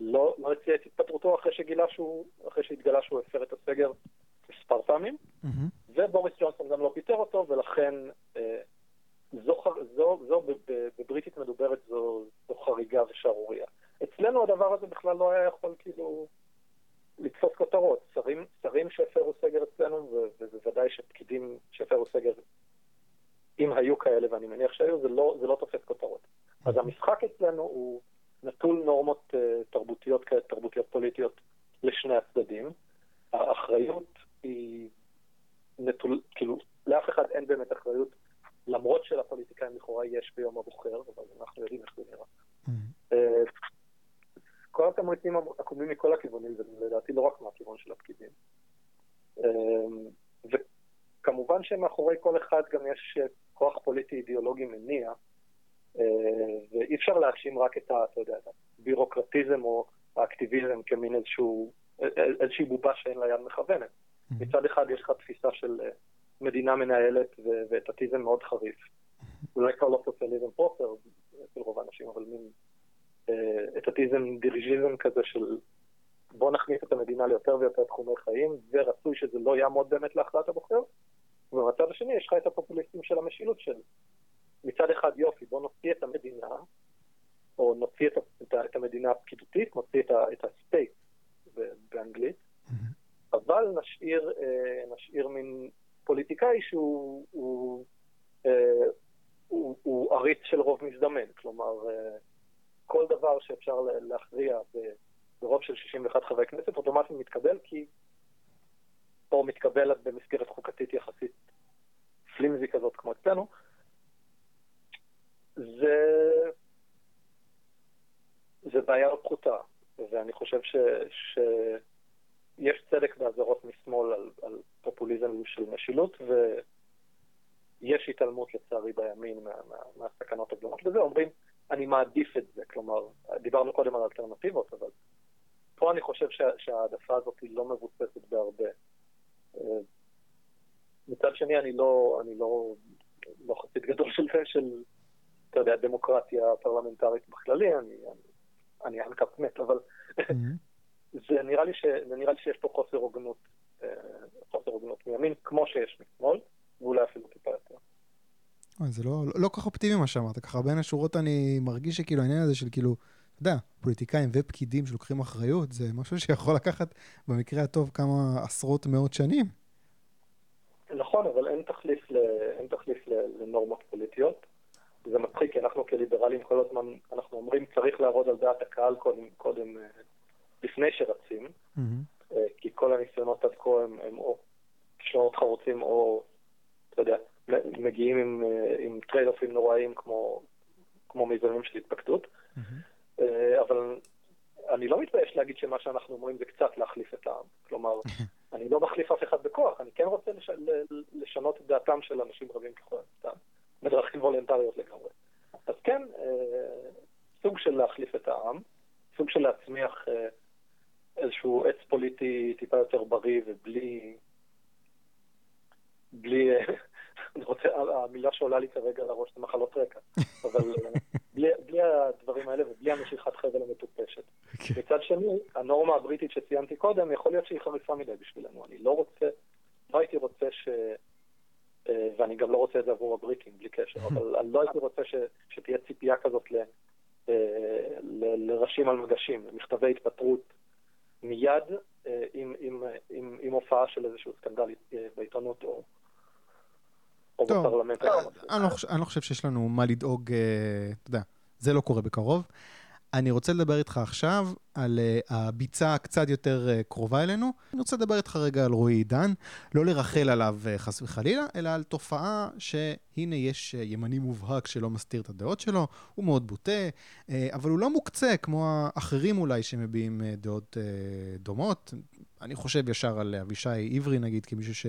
לא, לא הציע את התפטרותו אחרי שגילה שהוא, אחרי שהתגלה שהוא הפר את הסגר מספר פעמים, mm-hmm. ובוריס ג'ונסון גם לא פיטר אותו, ולכן אה, זו, זו, זו בבריטית מדוברת זו, זו חריגה ושערורייה. אצלנו הדבר הזה בכלל לא היה יכול כאילו לתפוס כותרות. שרים, שרים שהפרו סגר אצלנו, ובוודאי שפקידים שהפרו סגר, אם היו כאלה, ואני מניח שהיו, זה לא, זה לא תופס כותרות. אז המשחק אצלנו הוא נטול נורמות uh, תרבותיות, תרבותיות פוליטיות לשני הצדדים. האחריות היא נטול, כאילו, לאף אחד אין באמת אחריות, למרות שלפוליטיקאים לכאורה יש ביום הבוחר, אבל אנחנו יודעים איך זה נראה. Mm-hmm. Uh, כל התמריצים עקומים מכל הכיוונים, ולדעתי לא רק מהכיוון של הפקידים. אמ, וכמובן שמאחורי כל אחד גם יש כוח פוליטי אידיאולוגי מניע, אה, ואי אפשר להאשים רק את, ה, אתה יודע, הבירוקרטיזם או האקטיביזם כמין איזשהו, איזושהי בובה שאין לה יד מכוונת. מצד אחד יש לך תפיסה של אה, מדינה מנהלת ואתטיזם מאוד חריף. אולי כבר לא סוציאליזם פרופר אצל רוב האנשים, אבל מין אה, אתטיזם דיריג'יזם כזה של בוא נכניס את המדינה ליותר ויותר תחומי חיים, ורצוי שזה לא יעמוד באמת להכרעת הבוחר. ובצד השני יש לך את הפופוליסטים של המשילות של מצד אחד יופי, בוא נוציא את המדינה, או נוציא את, את, את המדינה הפקידותית, נוציא את, הסטייט באנגלית, mm-hmm. אבל נשאיר, אה, נשאיר מין פוליטיקאי שהוא הוא, אה, הוא, הוא עריץ של רוב מזדמן, כלומר כל דבר שאפשר להכריע ברוב של 61 חברי כנסת אוטומטית מתקבל כי, או מתקבל במסגרת חוקתית יחסית פלימזי כזאת כמו אצלנו, זה, זה בעיה לא פחותה, ואני חושב ש, שיש צדק באזהרות משמאל על, על פופוליזם של משילות, ויש התעלמות לצערי בימין מה, מה, מהסכנות הגדולות בזה, אומרים אני מעדיף את זה. כלומר, דיברנו קודם על אלטרנטיבות, אבל פה אני חושב שה, שההעדפה הזאת היא לא מבוססת בהרבה. אה, מצד שני, אני לא, אני לא, לא חסיד גדול של זה, של, אתה יודע, דמוקרטיה פרלמנטרית בכללי, אני, אני, אני אנקפ מת, אבל. זה, נראה לי ש, זה נראה לי שיש פה חוסר הוגנות, אה, חוסר הוגנות מימין, כמו שיש משמאל, ואולי אפילו טיפה יותר. זה לא, לא, לא כך אופטימי מה שאמרת, ככה בין השורות אני מרגיש שכאילו העניין הזה של כאילו, אתה יודע, פוליטיקאים ופקידים שלוקחים אחריות, זה משהו שיכול לקחת במקרה הטוב כמה עשרות מאות שנים. נכון, אבל אין תחליף, ל, אין תחליף לנורמות פוליטיות. זה מצחיק, כי אנחנו כליברלים כל הזמן, אנחנו אומרים צריך לעבוד על דעת הקהל קודם, קודם אה, לפני שרצים, mm-hmm. כי כל הניסיונות עד כה הם, הם או כישלונות חרוצים או, אתה יודע, מגיעים עם, אה, עם trade-offים נוראים כמו, כמו מיזמים של התפקדות. Mm-hmm. אבל אני לא מתבייש להגיד שמה שאנחנו אומרים זה קצת להחליף את העם. כלומר, אני לא מחליף אף אחד בכוח, אני כן רוצה לש... לשנות את דעתם של אנשים רבים ככל הניתן, בדרכים וולנטריות לגמרי. אז כן, סוג של להחליף את העם, סוג של להצמיח איזשהו עץ פוליטי טיפה יותר בריא ובלי... בלי אני רוצה, המילה שעולה לי כרגע לראש זה מחלות רקע, אבל בלי, בלי הדברים האלה ובלי המשיכת חבל המטופשת. Okay. כן. מצד שני, הנורמה הבריטית שציינתי קודם, יכול להיות שהיא חריפה מדי בשבילנו. אני לא רוצה, לא הייתי רוצה ש... אה, ואני גם לא רוצה את זה עבור הבריטים, בלי קשר, אבל אני לא הייתי רוצה ש, שתהיה ציפייה כזאת ל, אה, ל, לראשים על מגשים, למכתבי התפטרות מיד עם, עם, עם, עם הופעה של איזשהו סקנדל בעיתונות או... או טוב, בפרלמנט. אה, אני, לא חושב, אני לא חושב שיש לנו מה לדאוג, אה, אתה יודע, זה לא קורה בקרוב. אני רוצה לדבר איתך עכשיו על uh, הביצה הקצת יותר uh, קרובה אלינו. אני רוצה לדבר איתך רגע על רועי עידן, לא לרחל עליו uh, חס וחלילה, אלא על תופעה שהנה יש uh, ימני מובהק שלא מסתיר את הדעות שלו, הוא מאוד בוטה, uh, אבל הוא לא מוקצה כמו האחרים אולי שמביעים uh, דעות uh, דומות. אני חושב ישר על אבישי עברי נגיד, כמישהו ש...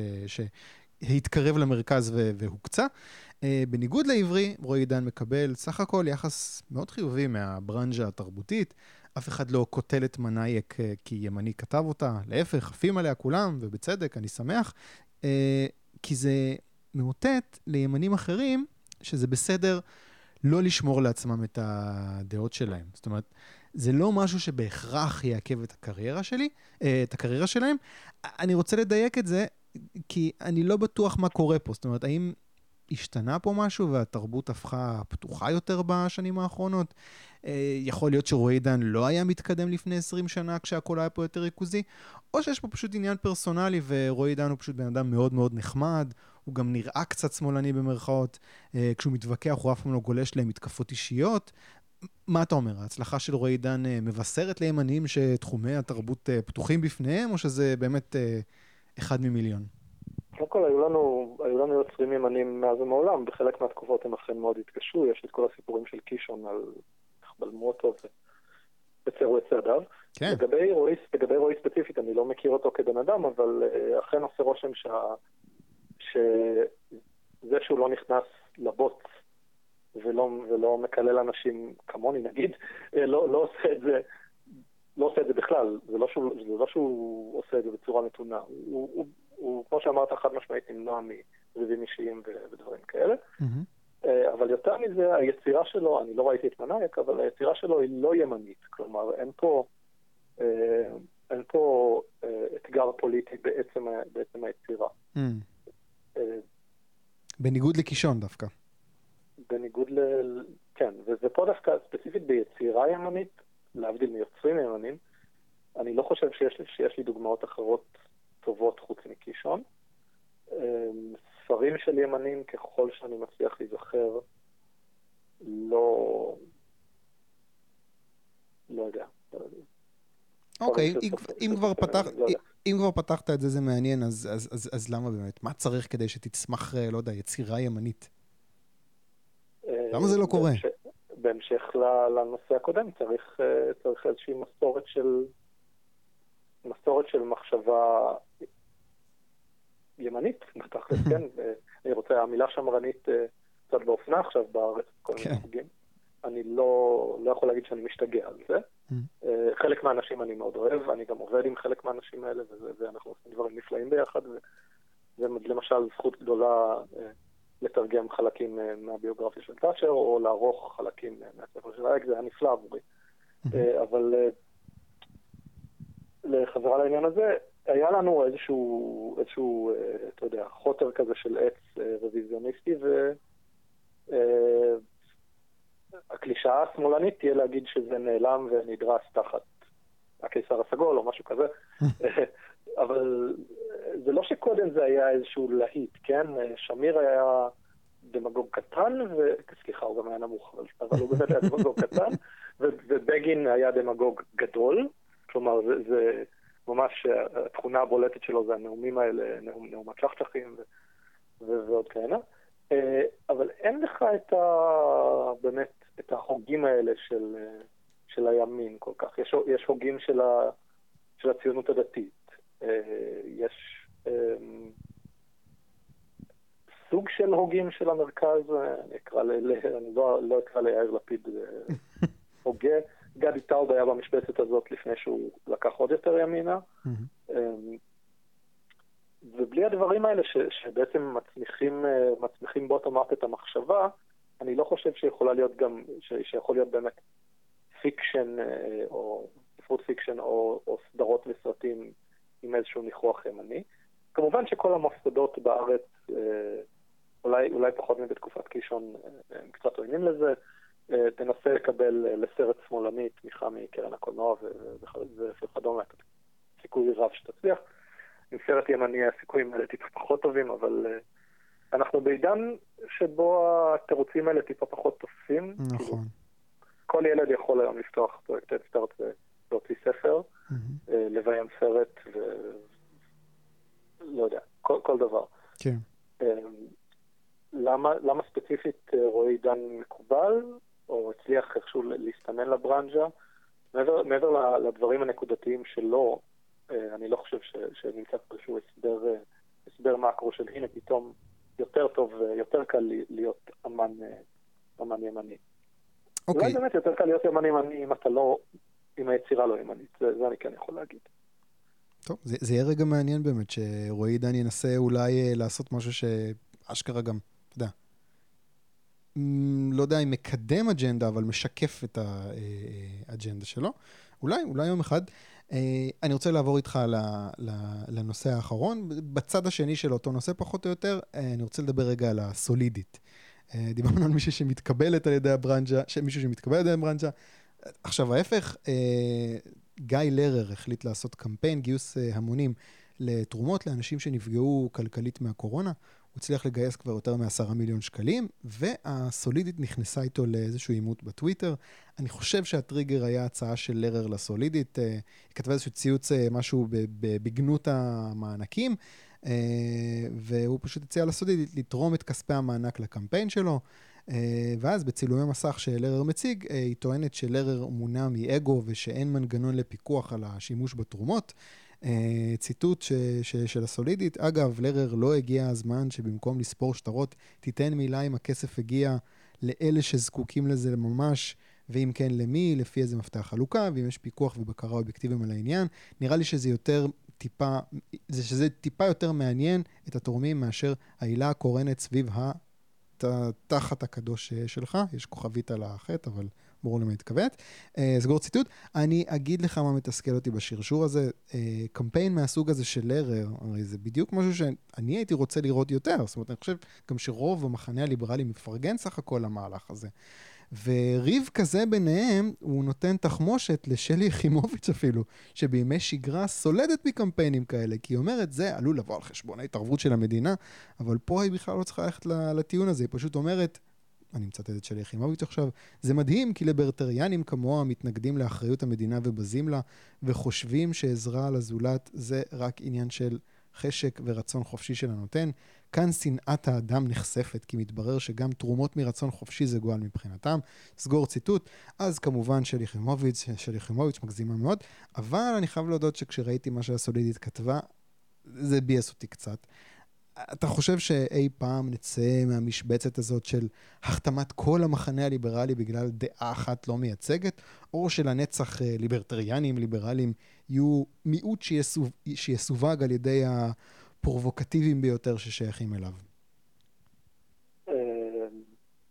התקרב למרכז והוקצה. Uh, בניגוד לעברי, רועי עידן מקבל סך הכל יחס מאוד חיובי מהברנז'ה התרבותית. אף אחד לא קוטל את מנאייק uh, כי ימני כתב אותה, להפך, עפים עליה כולם, ובצדק, אני שמח. Uh, כי זה מאותת לימנים אחרים שזה בסדר לא לשמור לעצמם את הדעות שלהם. זאת אומרת, זה לא משהו שבהכרח יעכב את הקריירה שלי, אה, את הקריירה שלהם. אני רוצה לדייק את זה, כי אני לא בטוח מה קורה פה. זאת אומרת, האם השתנה פה משהו והתרבות הפכה פתוחה יותר בשנים האחרונות? אה, יכול להיות שרועי דן לא היה מתקדם לפני 20 שנה כשהכול היה פה יותר ריכוזי, או שיש פה פשוט עניין פרסונלי ורועי דן הוא פשוט בן אדם מאוד מאוד נחמד, הוא גם נראה קצת שמאלני במרכאות, אה, כשהוא מתווכח הוא אף פעם לא גולש למתקפות אישיות. מה אתה אומר, ההצלחה של רועי דן אה, מבשרת לימנים שתחומי התרבות פתוחים בפניהם, או שזה באמת אחד ממיליון? קודם כל, היו לנו, היו לנו יוצרים ימנים מאז ומעולם, בחלק מהתקופות הם אכן מאוד התקשו, יש את כל הסיפורים של קישון על בלמו אותו וצרו את צעדיו. כן. לגבי רועי, לגבי רועי ספציפית, אני לא מכיר אותו כבן אדם, אבל uh, אכן עושה רושם שה... שזה שהוא לא נכנס לבוט ולא, ולא מקלל אנשים כמוני נגיד, אה, לא, לא עושה את זה, לא עושה את זה בכלל, זה לא שהוא, זה לא שהוא עושה את זה בצורה נתונה. הוא, הוא, הוא כמו שאמרת, חד משמעית נמנע מריבים אישיים ודברים כאלה. Mm-hmm. אבל יותר מזה, היצירה שלו, אני לא ראיתי את מנאייק, אבל היצירה שלו היא לא ימנית. כלומר, אין פה, אה, אין פה אה, אתגר פוליטי בעצם, בעצם היצירה. Mm. בניגוד לקישון דווקא. בניגוד ל... כן, ופה דווקא ספציפית ביצירה ימנית, להבדיל מיוצרים ימנים, אני לא חושב שיש, שיש לי דוגמאות אחרות טובות חוץ מקישון. ספרים של ימנים, ככל שאני מצליח להיזכר, לא... לא יודע. אוקיי, אם כבר פתח... לא אם כבר פתחת את זה, זה מעניין, אז, אז, אז, אז למה באמת? מה צריך כדי שתצמח, אה, לא יודע, יצירה ימנית? אה, למה זה לא קורה? בהמשך לנושא הקודם, צריך, אה, צריך איזושהי מסורת של, מסורת של מחשבה ימנית, בתכלס, כן? אני רוצה, המילה שמרנית אה, קצת באופנה עכשיו בארץ, כל מיני כן. חוגים. אני לא, לא יכול להגיד שאני משתגע על זה. Mm. אה, חלק מהאנשים אני מאוד אוהב, אני גם עובד עם חלק מהאנשים האלה, ואנחנו עושים דברים נפלאים ביחד, ולמשל זכות גדולה אה, לתרגם חלקים מהביוגרפיה של תאצ'ר, או לערוך חלקים מהספר של אייק, זה היה נפלא עבורי. Mm-hmm. אבל לחזרה לעניין הזה, היה לנו איזשהו, איזשהו, אה, אתה יודע, חוטר כזה של עץ אה, רוויזיוניסטי, והקלישאה אה, השמאלנית תהיה להגיד שזה נעלם ונדרס תחת הקיסר הסגול או משהו כזה, אבל זה לא שקודם זה היה איזשהו להיט, כן? שמיר היה דמגוג קטן, ו... סליחה, הוא גם היה נמוך, אבל הוא באמת היה דמגוג קטן, ובגין היה דמגוג גדול, כלומר זה... זה ממש התכונה הבולטת שלו זה הנאומים האלה, נאום, נאום הצ'חצ'חים ועוד כהנה. אה, אבל אין לך את ה... באמת, את החוגים האלה של, של הימין כל כך. יש, יש הוגים של, ה, של הציונות הדתית. אה, יש אמ, סוג של הוגים של המרכז, אני אקרא, ל, אני לא, לא אקרא ליאיר לפיד אה, הוגה. גדי טאוב היה במשבצת הזאת לפני שהוא לקח עוד יותר ימינה. Mm-hmm. ובלי הדברים האלה ש, שבעצם מצמיחים, אה, מצמיחים bottom-up את המחשבה, אני לא חושב שיכולה להיות גם, ש, שיכול להיות באמת fiction או ספרות fiction או, או סדרות וסרטים עם איזשהו ניחוח ימני. כמובן שכל המוסדות בארץ, אולי, אולי פחות מבתקופת קישון, הם קצת עוינים לזה. אה, תנסה לקבל אה, לסרט שמאלני תמיכה מקרן הקולנוע וכדומה, סיכוי רב שתצליח. עם סרט ימני הסיכויים האלה טיפה פחות טובים, אבל אנחנו בעידן שבו התירוצים האלה טיפה פחות תופסים. נכון. כל ילד יכול היום לפתוח פרויקט אדסטארט ולהוציא ספר, mm-hmm. uh, לביים סרט ו... לא יודע, כל, כל דבר. כן. Uh, למה, למה ספציפית רועי דן מקובל? או הצליח איכשהו להסתמן לברנז'ה. מעבר, מעבר לדברים הנקודתיים שלו, אה, אני לא חושב שנמצא פה איזשהו הסבר, אה, הסבר מאקרו של הנה פתאום יותר טוב, יותר קל להיות אמן, אה, אמן ימני. Okay. אולי באמת יותר קל להיות ימני ימני אם אתה לא, אם היצירה לא ימנית, זה, זה אני כן יכול להגיד. טוב, זה, זה יהיה רגע מעניין באמת, שרועי עידן ינסה אולי לעשות משהו שאשכרה גם, אתה יודע, לא יודע אם מקדם אג'נדה, אבל משקף את האג'נדה שלו. אולי, אולי יום אחד. אני רוצה לעבור איתך לנושא האחרון. בצד השני של אותו נושא, פחות או יותר, אני רוצה לדבר רגע על הסולידית. דיברנו על מישהו שמתקבלת על ידי הברנז'ה, מישהו שמתקבל על ידי הברנז'ה. עכשיו, ההפך, גיא לרר החליט לעשות קמפיין גיוס המונים לתרומות לאנשים שנפגעו כלכלית מהקורונה. הוא הצליח לגייס כבר יותר מעשרה מיליון שקלים, והסולידית נכנסה איתו לאיזשהו עימות בטוויטר. אני חושב שהטריגר היה הצעה של לרר לסולידית. היא כתבה איזשהו ציוץ, משהו בגנות המענקים, והוא פשוט הציע לסולידית לתרום את כספי המענק לקמפיין שלו. ואז בצילומי מסך שלרר מציג, היא טוענת שלרר מונע מאגו ושאין מנגנון לפיקוח על השימוש בתרומות. ציטוט ש, ש, של הסולידית, אגב, לרר לא הגיע הזמן שבמקום לספור שטרות, תיתן מילה אם הכסף הגיע לאלה שזקוקים לזה ממש, ואם כן למי, לפי איזה מפתח חלוקה, ואם יש פיקוח ובקרה אובייקטיביים על העניין. נראה לי שזה יותר טיפה, שזה טיפה יותר מעניין את התורמים מאשר העילה הקורנת סביב התחת הקדוש שלך, יש כוכבית על החטא, אבל ברור למה התכוונת. סגור ציטוט. אני אגיד לך מה מתסכל אותי בשרשור הזה. קמפיין מהסוג הזה של לרר, הרי זה בדיוק משהו שאני הייתי רוצה לראות יותר. זאת אומרת, אני חושב גם שרוב המחנה הליברלי מפרגן סך הכל למהלך הזה. וריב כזה ביניהם, הוא נותן תחמושת לשלי יחימוביץ' אפילו, שבימי שגרה סולדת מקמפיינים כאלה, כי היא אומרת, זה עלול לבוא על חשבון ההתערבות של המדינה, אבל פה היא בכלל לא צריכה ללכת לטיעון הזה, היא פשוט אומרת, אני מצטט את שלי יחימוביץ' עכשיו, זה מדהים כי ליברטריאנים כמוה מתנגדים לאחריות המדינה ובזים לה, וחושבים שעזרה לזולת זה רק עניין של חשק ורצון חופשי של הנותן. כאן שנאת האדם נחשפת, כי מתברר שגם תרומות מרצון חופשי זה גועל מבחינתם. סגור ציטוט. אז כמובן שלי יחימוביץ', שלי יחימוביץ' מגזימה מאוד, אבל אני חייב להודות שכשראיתי מה שהסולידית כתבה, זה ביאס אותי קצת. אתה חושב שאי פעם נצא מהמשבצת הזאת של החתמת כל המחנה הליברלי בגלל דעה אחת לא מייצגת, או שלנצח ליברטריאנים, ליברלים, יהיו מיעוט שיסוג, שיסווג על ידי הפרובוקטיביים ביותר ששייכים אליו?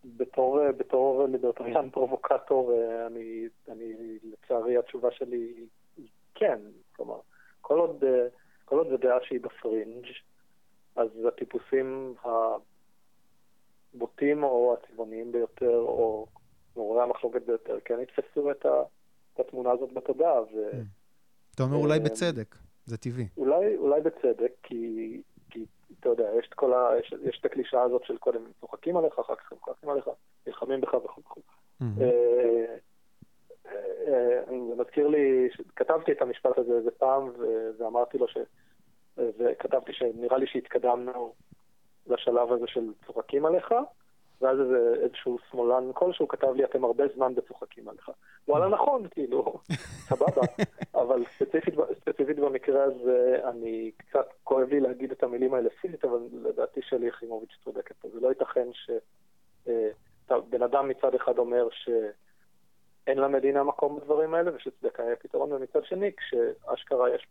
בתור, בתור ליברטריאן פרובוקטור, אני, אני, לצערי התשובה שלי היא כן. כלומר, כל עוד, כל עוד זו דעה שהיא בפרינג', אז הטיפוסים הבוטים או הצבעוניים ביותר, או מעוררי המחלוקת ביותר, כן יתפסו את, התמונה הזאת בתודעה. ו... אתה אומר אולי בצדק, זה טבעי. אולי, אולי בצדק, כי, כי אתה יודע, יש את כל ה... יש, יש את הקלישאה הזאת של קודם צוחקים עליך, אחר כך הם צוחקים עליך, נלחמים בך וכו' וכו'. זה מזכיר לי, כתבתי את המשפט הזה איזה פעם, ואמרתי לו ש... וכתבתי שנראה לי שהתקדמנו לשלב הזה של צוחקים עליך, ואז איזה, איזשהו שמאלן כלשהו כתב לי, אתם הרבה זמן בצוחקים עליך. וואלה נכון, כאילו, סבבה, אבל ספציפית, ספציפית במקרה הזה, אני קצת כואב לי להגיד את המילים האלה פיזית, אבל לדעתי שלי יחימוביץ' צודקת פה. זה לא ייתכן שבן אדם מצד אחד אומר שאין למדינה מקום בדברים האלה, ושצדקה יהיה פתרון, ומצד שני, כשאשכרה יש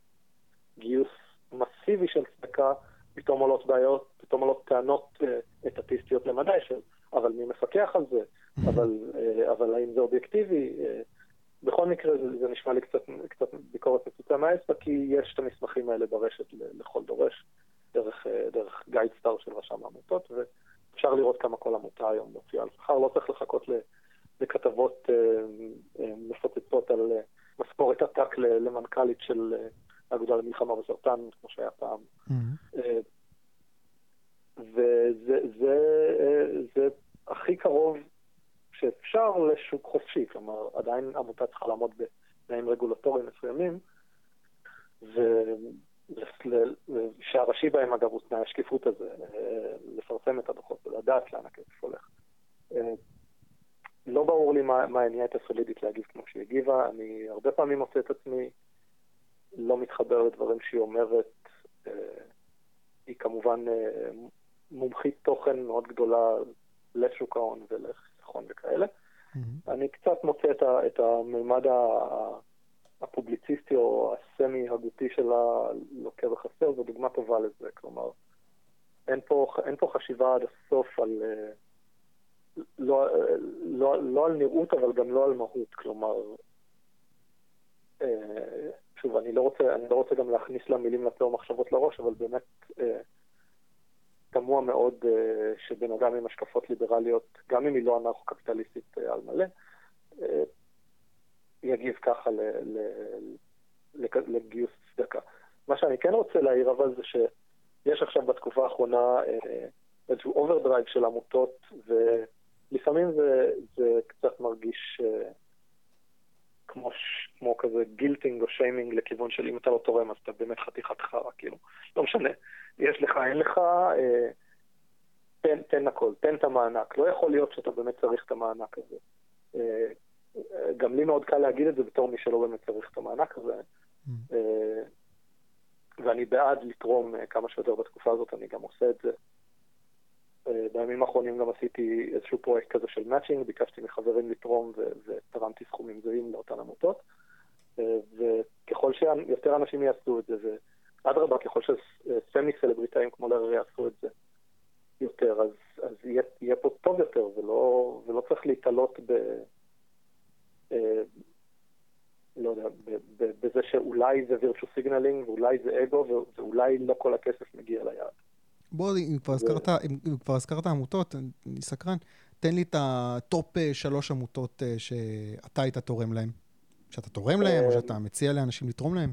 גיוס מסיבי של צדקה, פתאום עולות בעיות, פתאום עולות טענות אטטיסטיות למדי של אבל מי מפקח על זה, אבל, אבל האם זה אובייקטיבי? בכל מקרה זה, זה נשמע לי קצת, קצת ביקורת מצוצה מהאצבע, כי יש את המסמכים האלה ברשת לכל דורש, דרך, דרך גייד סטאר של רשם העמותות, ואפשר לראות כמה כל עמותה היום מוציאה על שכר, לא צריך לחכות לכתבות מפוצצות על משכורת עתק למנכ"לית של האגודה למלחמה בסרטן, כמו שהיה פעם. Mm-hmm. וזה זה, זה הכי קרוב שאפשר לשוק חופשי, כלומר, עדיין עמותה צריכה לעמוד בתנאים רגולטוריים מסוימים, ושהראשי בהם, אגב, הוא תנאי השקיפות הזה, לפרסם את הדוחות ולדעת לאן הכסף הולך. לא ברור לי מה, מה הניע את הסולידית להגיב כמו שהיא הגיבה, אני הרבה פעמים מוצא את עצמי לא מתחבר לדברים שהיא אומרת. היא כמובן מומחית תוכן מאוד גדולה לשוק ההון ולחיסכון וכאלה. Mm-hmm. אני קצת מוצא את, ה, את הממד הפובליציסטי או הסמי הגותי שלה לוקה בחסר, זו דוגמה טובה לזה. כלומר, אין פה, אין פה חשיבה עד הסוף על... אה, לא, לא, לא על נראות, אבל גם לא על מהות. כלומר, אה, שוב, אני לא רוצה, אני לא רוצה גם להכניס לה מילים לפה או מחשבות לראש, אבל באמת אה, תמוה מאוד שבן אדם עם השקפות ליברליות, גם אם היא לא אנרכו-קפיטליסטית על מלא, יגיב ככה לגיוס צדקה. מה שאני כן רוצה להעיר אבל זה שיש עכשיו בתקופה האחרונה אה, איזשהו overdrive של עמותות, ולפעמים זה, זה קצת מרגיש אה, כמו, כמו כזה guilting או שיימינג לכיוון של אם אתה לא תורם אז אתה באמת חתיכת חרא, כאילו, לא משנה, יש לך, אין לך, אה, תן, תן הכל, תן את המענק. לא יכול להיות שאתה באמת צריך את המענק הזה. גם לי מאוד קל להגיד את זה בתור מי שלא באמת צריך את המענק הזה. Mm. אה, ואני בעד לתרום אה, כמה שיותר בתקופה הזאת, אני גם עושה את זה. אה, בימים האחרונים גם עשיתי איזשהו פרויקט כזה של מאצ'ינג, ביקשתי מחברים לתרום ותרמתי סכומים זהים לאותן עמותות. וככל שיותר אנשים יעשו את זה, ואדרבה, ככל שסמי סלבריטאים כמו לארי יעשו את זה יותר, אז, אז יהיה, יהיה פה טוב יותר, ולא, ולא צריך להתעלות ב... אה, לא יודע, בזה שאולי זה virtue signaling ואולי זה אגו ואולי לא כל הכסף מגיע ליעד. בוא, אם כבר הזכרת, אם כבר הזכרת עמותות, אני סקרן, תן לי את ה top אה, שלוש עמותות אה, שאתה היית תורם להם. שאתה תורם להם או שאתה מציע לאנשים לתרום להם?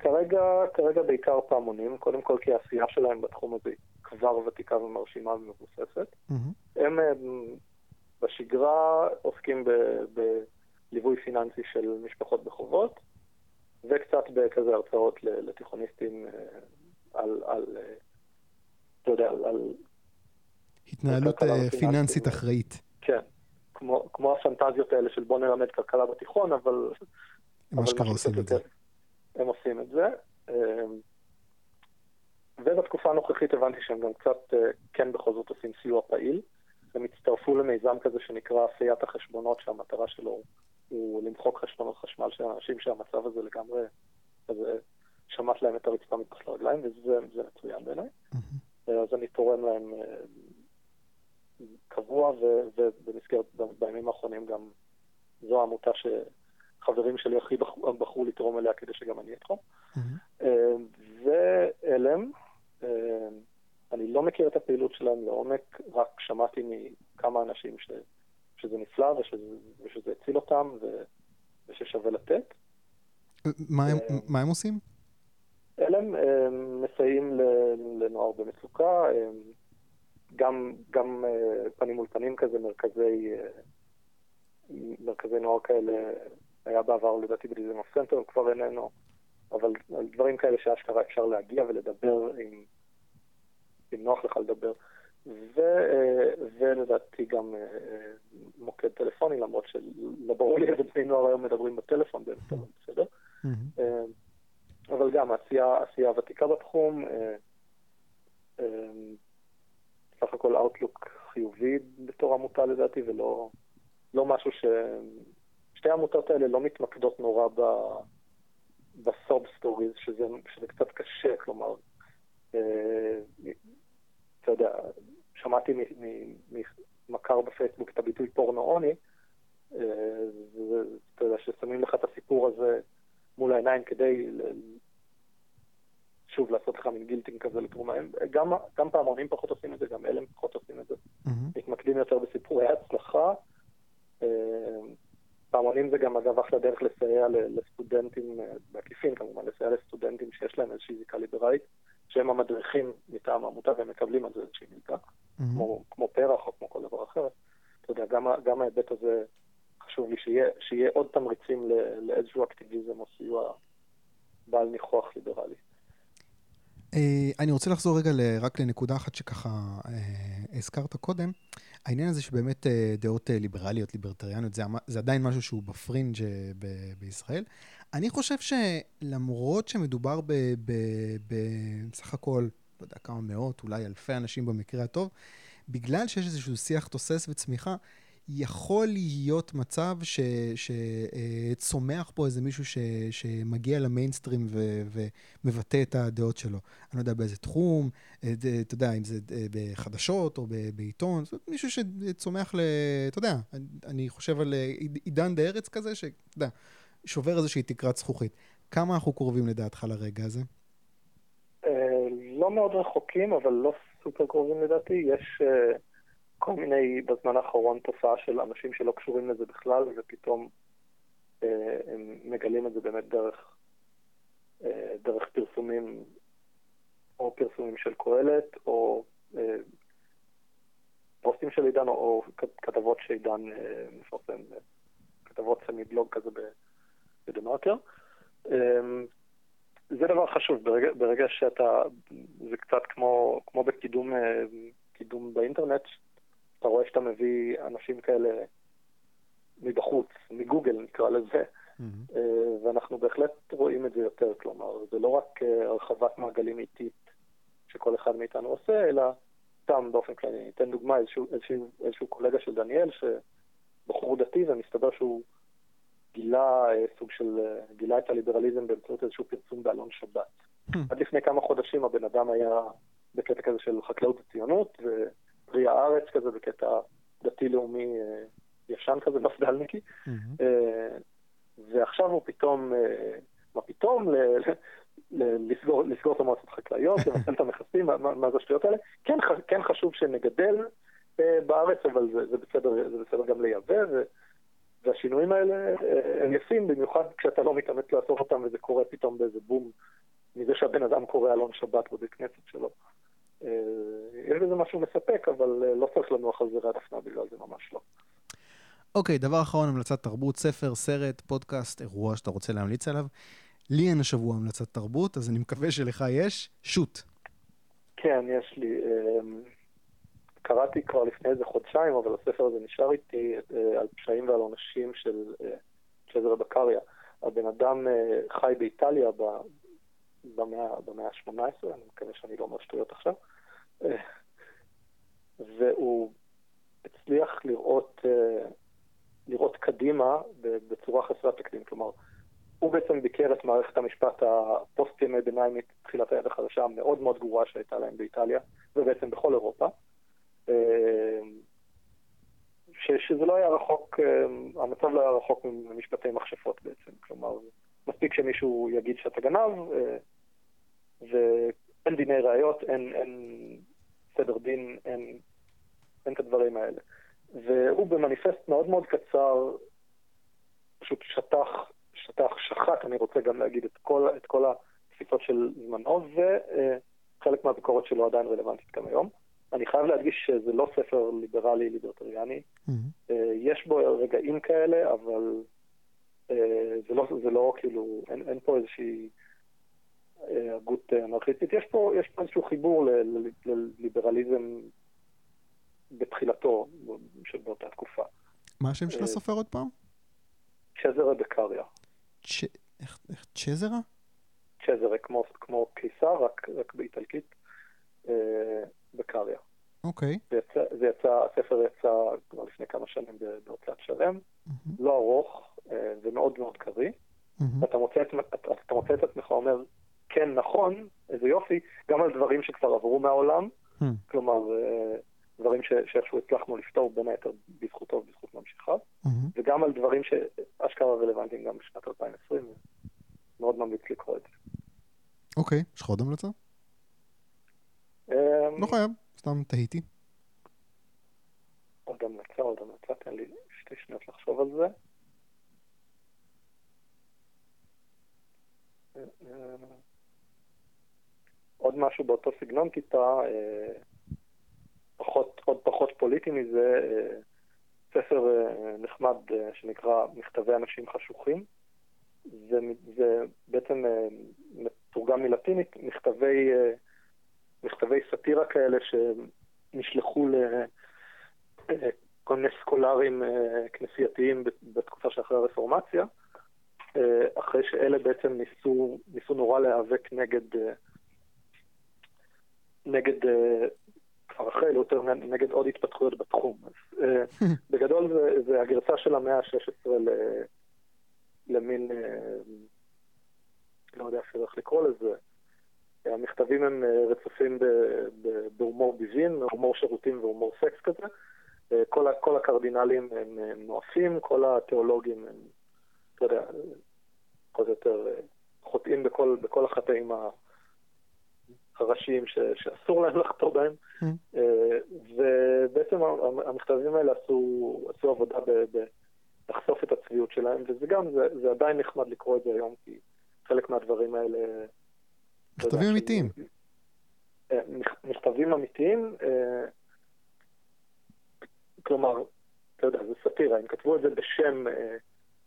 כרגע, כרגע בעיקר פעמונים, קודם כל כי העשייה שלהם בתחום הזה כבר ותיקה ומרשימה ומבוססת. Mm-hmm. הם בשגרה עוסקים בליווי פיננסי של משפחות בחובות, וקצת בכזה הרצאות לתיכוניסטים אה, על, על, אה, אתה יודע, על... התנהלות אה, פיננסית אחראית. כן, כמו, כמו הפנטזיות האלה של בוא נלמד כלכלה בתיכון, אבל... הם אשכרה עושים את זה. הם עושים את זה. ובתקופה הנוכחית הבנתי שהם גם קצת כן בכל זאת עושים סיוע פעיל. הם הצטרפו למיזם כזה שנקרא עשיית החשבונות, שהמטרה שלו הוא למחוק חשבונות חשמל של אנשים שהמצב הזה לגמרי כזה שמט להם את הרצפה מתחת לרגליים, וזה מצוין בעיניי. Mm-hmm. אז אני תורם להם אה, קבוע, ובמסגרת, בימים האחרונים גם זו העמותה שחברים שלי הכי בחרו, לתרום אליה כדי שגם אני אתרום. Mm-hmm. ועלם, אני לא מכיר את הפעילות שלהם לעומק, רק שמעתי מכמה אנשים ש, שזה נפלא ושזה, ושזה הציל אותם ו, וששווה לתת. מה הם, אה, מה הם עושים? הם אה, מסייעים לנוער במצוקה, גם, גם אה, פנים מול פנים כזה, מרכזי, מרכזי נוער כאלה, היה בעבר לדעתי בדיזנגוף סנטר, כבר איננו, אבל דברים כאלה שאשכרה אפשר להגיע ולדבר עם... אם נוח לך לדבר. ו, אה, ולדעתי גם אה, מוקד טלפוני, למרות שלא ברור לי איזה בני נוער היום מדברים בטלפון, בסדר? אה, אבל גם עשייה, ותיקה בתחום, סך הכל outlook חיובי בתור עמותה לדעתי, ולא לא משהו ש... שתי העמותות האלה לא מתמקדות נורא ב... ב sob stories, שזה, שזה קצת קשה, כלומר, אתה יודע, שמעתי ממכר בפייסבוק את הביטוי פורנו עוני, אה, ואתה יודע, ששמים לך את הסיפור הזה מול העיניים כדי שוב לעשות לך מין גילטינג כזה לתרומה. גם, גם פעמונים פחות עושים את זה, גם אלה פחות עושים את זה. Mm-hmm. מתמקדים יותר בסיפורי הצלחה. אה, פעמונים זה גם אגב אחלה דרך לסייע לסטודנטים, אה, בעקיפין כמובן, לסייע לסטודנטים שיש להם איזושהי זיקה ליברלית. שהם המדריכים מטעם העמותה והם מקבלים על זה איזושהי מלגה, mm-hmm. כמו, כמו פרח או כמו כל דבר אחר. אתה יודע, גם, גם ההיבט הזה חשוב לי שיהיה, שיהיה עוד תמריצים לאיזשהו אקטיביזם או סיוע בעל ניחוח ליברלי. Uh, אני רוצה לחזור רגע ל, רק לנקודה אחת שככה uh, הזכרת קודם. העניין הזה שבאמת uh, דעות ליברליות, ליברטריאניות, זה, זה עדיין משהו שהוא בפרינג' ב- בישראל. אני חושב שלמרות שמדובר בסך הכל, לא יודע כמה מאות, אולי אלפי אנשים במקרה הטוב, בגלל שיש איזשהו שיח תוסס וצמיחה, יכול להיות מצב שצומח פה איזה מישהו ש, שמגיע למיינסטרים ו, ומבטא את הדעות שלו. אני לא יודע באיזה תחום, אתה יודע, אם זה בחדשות או בעיתון, זאת אומרת, מישהו שצומח ל... אתה יודע, אני חושב על עידן דה ארץ כזה, שאתה יודע, שובר איזושהי תקרת זכוכית. כמה אנחנו קרובים לדעתך לרגע הזה? לא מאוד רחוקים, אבל לא סופר קרובים לדעתי. יש... כל מיני, בזמן האחרון, תופעה של אנשים שלא קשורים לזה בכלל, ופתאום אה, הם מגלים את זה באמת דרך, אה, דרך פרסומים, או פרסומים של קהלת, או אה, פוסטים של עידן, או, או כתבות שעידן אה, מפרסם, אה, כתבות סמי בלוג כזה בדה מרקר. אה, זה דבר חשוב, ברגע, ברגע שאתה, זה קצת כמו, כמו בקידום אה, קידום באינטרנט, אתה רואה שאתה מביא אנשים כאלה מבחוץ, מגוגל נקרא לזה, mm-hmm. ואנחנו בהחלט רואים את זה יותר, כלומר, זה לא רק אה, הרחבת מעגלים איטית שכל אחד מאיתנו עושה, אלא סתם באופן כללי. אני אתן דוגמה, איזשהו, איזשהו, איזשהו קולגה של דניאל, שבחור דתי, ומסתבר שהוא גילה אה, סוג של, גילה את הליברליזם באמצעות איזשהו פרסום בעלון שבת. Mm-hmm. עד לפני כמה חודשים הבן אדם היה בקטע כזה של חקלאות וציונות, ו... פרי הארץ כזה בקטע דתי-לאומי אה, ישן כזה, מפד"לניקי. אה, ועכשיו הוא פתאום, אה, מה פתאום, לסגור, לסגור את המועצות החקלאיות, לבטל את המכסים, מה, מה זה השטויות האלה. כן, כן חשוב שנגדל בארץ, אבל זה, זה, בסדר, זה בסדר גם לייבא, ו, והשינויים האלה הם יפים, במיוחד כשאתה לא מתאמץ לעשות אותם וזה קורה פתאום באיזה בום מזה שהבן אדם קורא אלון שבת בבית כנסת שלו. אה, יש בזה משהו מספק, אבל אה, לא צריך לנוח על זרי הדפנה בגלל זה, ממש לא. אוקיי, okay, דבר אחרון, המלצת תרבות, ספר, סרט, פודקאסט, אירוע שאתה רוצה להמליץ עליו. לי אין השבוע המלצת תרבות, אז אני מקווה שלך יש. שוט. כן, יש לי. אמ, קראתי כבר לפני איזה חודשיים, אבל הספר הזה נשאר איתי, אה, על פשעים ועל עונשים של צ'זר בקריה. הבן אדם חי באיטליה במאה ה-18, אני מקווה שאני לא אומר שטויות עכשיו, והוא הצליח לראות, לראות קדימה בצורה חסרת תקדים. כלומר, הוא בעצם ביקר את מערכת המשפט הפוסט ימי ביניים מתחילת היד החדשה המאוד מאוד גרועה שהייתה להם באיטליה, ובעצם בכל אירופה. ש, שזה לא היה רחוק, המצב לא היה רחוק ממשפטי מכשפות בעצם. כלומר, מספיק שמישהו יגיד שאתה גנב, ואין דיני ראיות, אין, אין סדר דין, אין, אין את הדברים האלה. והוא במניפסט מאוד מאוד קצר פשוט שטח, שטח, שחט, אני רוצה גם להגיד, את כל, את כל התפיסות של זמנו, וחלק מהביקורת שלו עדיין רלוונטית גם היום. אני חייב להדגיש שזה לא ספר ליברלי ליברטריאני. Mm-hmm. יש בו רגעים כאלה, אבל אה, זה לא, זה לא כאילו, אין, אין פה איזושהי הגות אנרכיסטית. יש פה, יש פה איזשהו חיבור לליברליזם בתחילתו של באותה תקופה. מה השם של הסופר עוד פעם? צ'זרה בקריה. איך צ'זרה? צ'זרה, כמו, כמו קיסר, רק, רק באיטלקית, אה, בקריה. אוקיי. זה יצא, זה יצא, הספר יצא כבר לפני כמה שנים בהוצאת שלם, mm-hmm. לא ארוך אה, ומאוד מאוד קריא. Mm-hmm. ואתה מוצא את, אתה, אתה מוצא את עצמך אומר, כן נכון, איזה יופי, גם על דברים שכבר עברו מהעולם, hmm. כלומר, אה, דברים שאיכשהו הצלחנו לפתור בין היתר בזכותו ובזכות ממשיכיו, hmm. וגם על דברים שאשכרה רלוונטיים גם בשנת 2020, מאוד ממליץ לקרוא את זה. אוקיי, יש לך עוד המלצה? אמ, לא חייב, סתם תהיתי. עוד המלצה, עוד המלצה, תן לי שתי שניות לחשוב על זה. עוד משהו באותו סגנון טיפה, אה, פחות, עוד פחות פוליטי מזה, אה, ספר אה, נחמד שנקרא מכתבי אנשים חשוכים. זה, זה בעצם מתורגם מלטינית, מכתבי, מכתבי סאטירה כאלה שנשלחו לכל מיני סקולרים כנסייתיים בתקופה שאחרי הרפורמציה, אחרי שאלה בעצם ניסו, ניסו נורא להיאבק נגד נגד, אה, כבר אחרי, לא יותר נגד עוד התפתחויות בתחום. אז אה, בגדול זה, זה הגרסה של המאה ה-16 למין, לא יודע אפילו איך לקרוא לזה, המכתבים הם רצופים בהומור ביזין, הומור שירותים והומור סקס כזה. כל, כל הקרדינלים הם, הם נואפים, כל התיאולוגים הם, אתה יודע, פחות או יותר חוטאים בכל, בכל החטאים הראשיים ש, שאסור להם לחטוא בהם. Mm. ובעצם המכתבים האלה עשו, עשו עבודה ב, ב, לחשוף את הצביעות שלהם, וזה גם, זה, זה עדיין נחמד לקרוא את זה היום, כי חלק מהדברים האלה... מכתבים אמיתיים. אה, מכתבים אמיתיים, אה, כלומר, אתה יודע, זה סאטירה, הם כתבו את זה בשם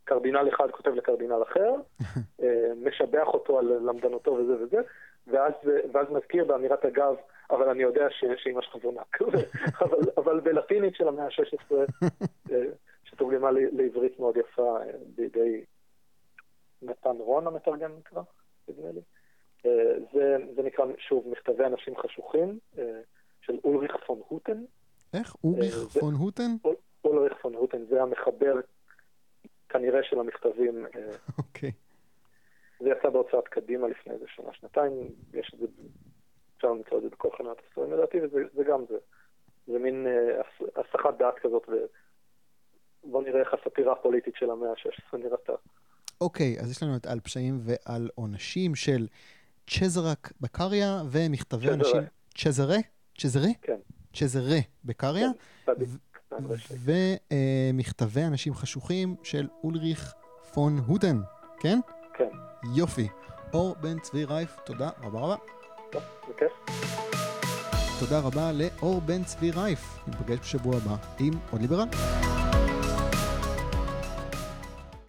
קרדינל אחד כותב לקרדינל אחר, משבח אותו על למדנותו וזה וזה, ואז, ואז מזכיר באמירת אגב, אבל אני יודע שאימא שלך זונה. אבל, אבל בלטינית של המאה ה-16, שתורגמה לעברית מאוד יפה בידי נתן רון המתרגם נקרא, נדמה לי. זה, זה נקרא, שוב, מכתבי אנשים חשוכים, של אולריך פון הוטן. איך? אולריך פון הוטן? אולריך פון הוטן, זה המחבר כנראה של המכתבים. אוקיי. Okay. זה יצא בהוצאת קדימה לפני איזה שנה, שנתיים, יש את זה, אפשר למצוא את זה בכל חנת הספרים לדעתי, וזה גם זה. זה מין uh, הסחת דעת כזאת, ובוא נראה איך הסאטירה הפוליטית של המאה ה-16 נראתה. אוקיי, okay, אז יש לנו את על פשעים ועל עונשים של צ'זרק בקריה ומכתבי. אנשים... צ'זרה? צ'זרה? כן. צ'זרה בקריה. כן, ומכתבי אנשים חשוכים של אולריך פון הוטן, כן? יופי. אור בן צבי רייף, תודה רבה רבה. טוב. תודה רבה לאור בן צבי רייף. ניפגש בשבוע הבא עם עוד ליברל.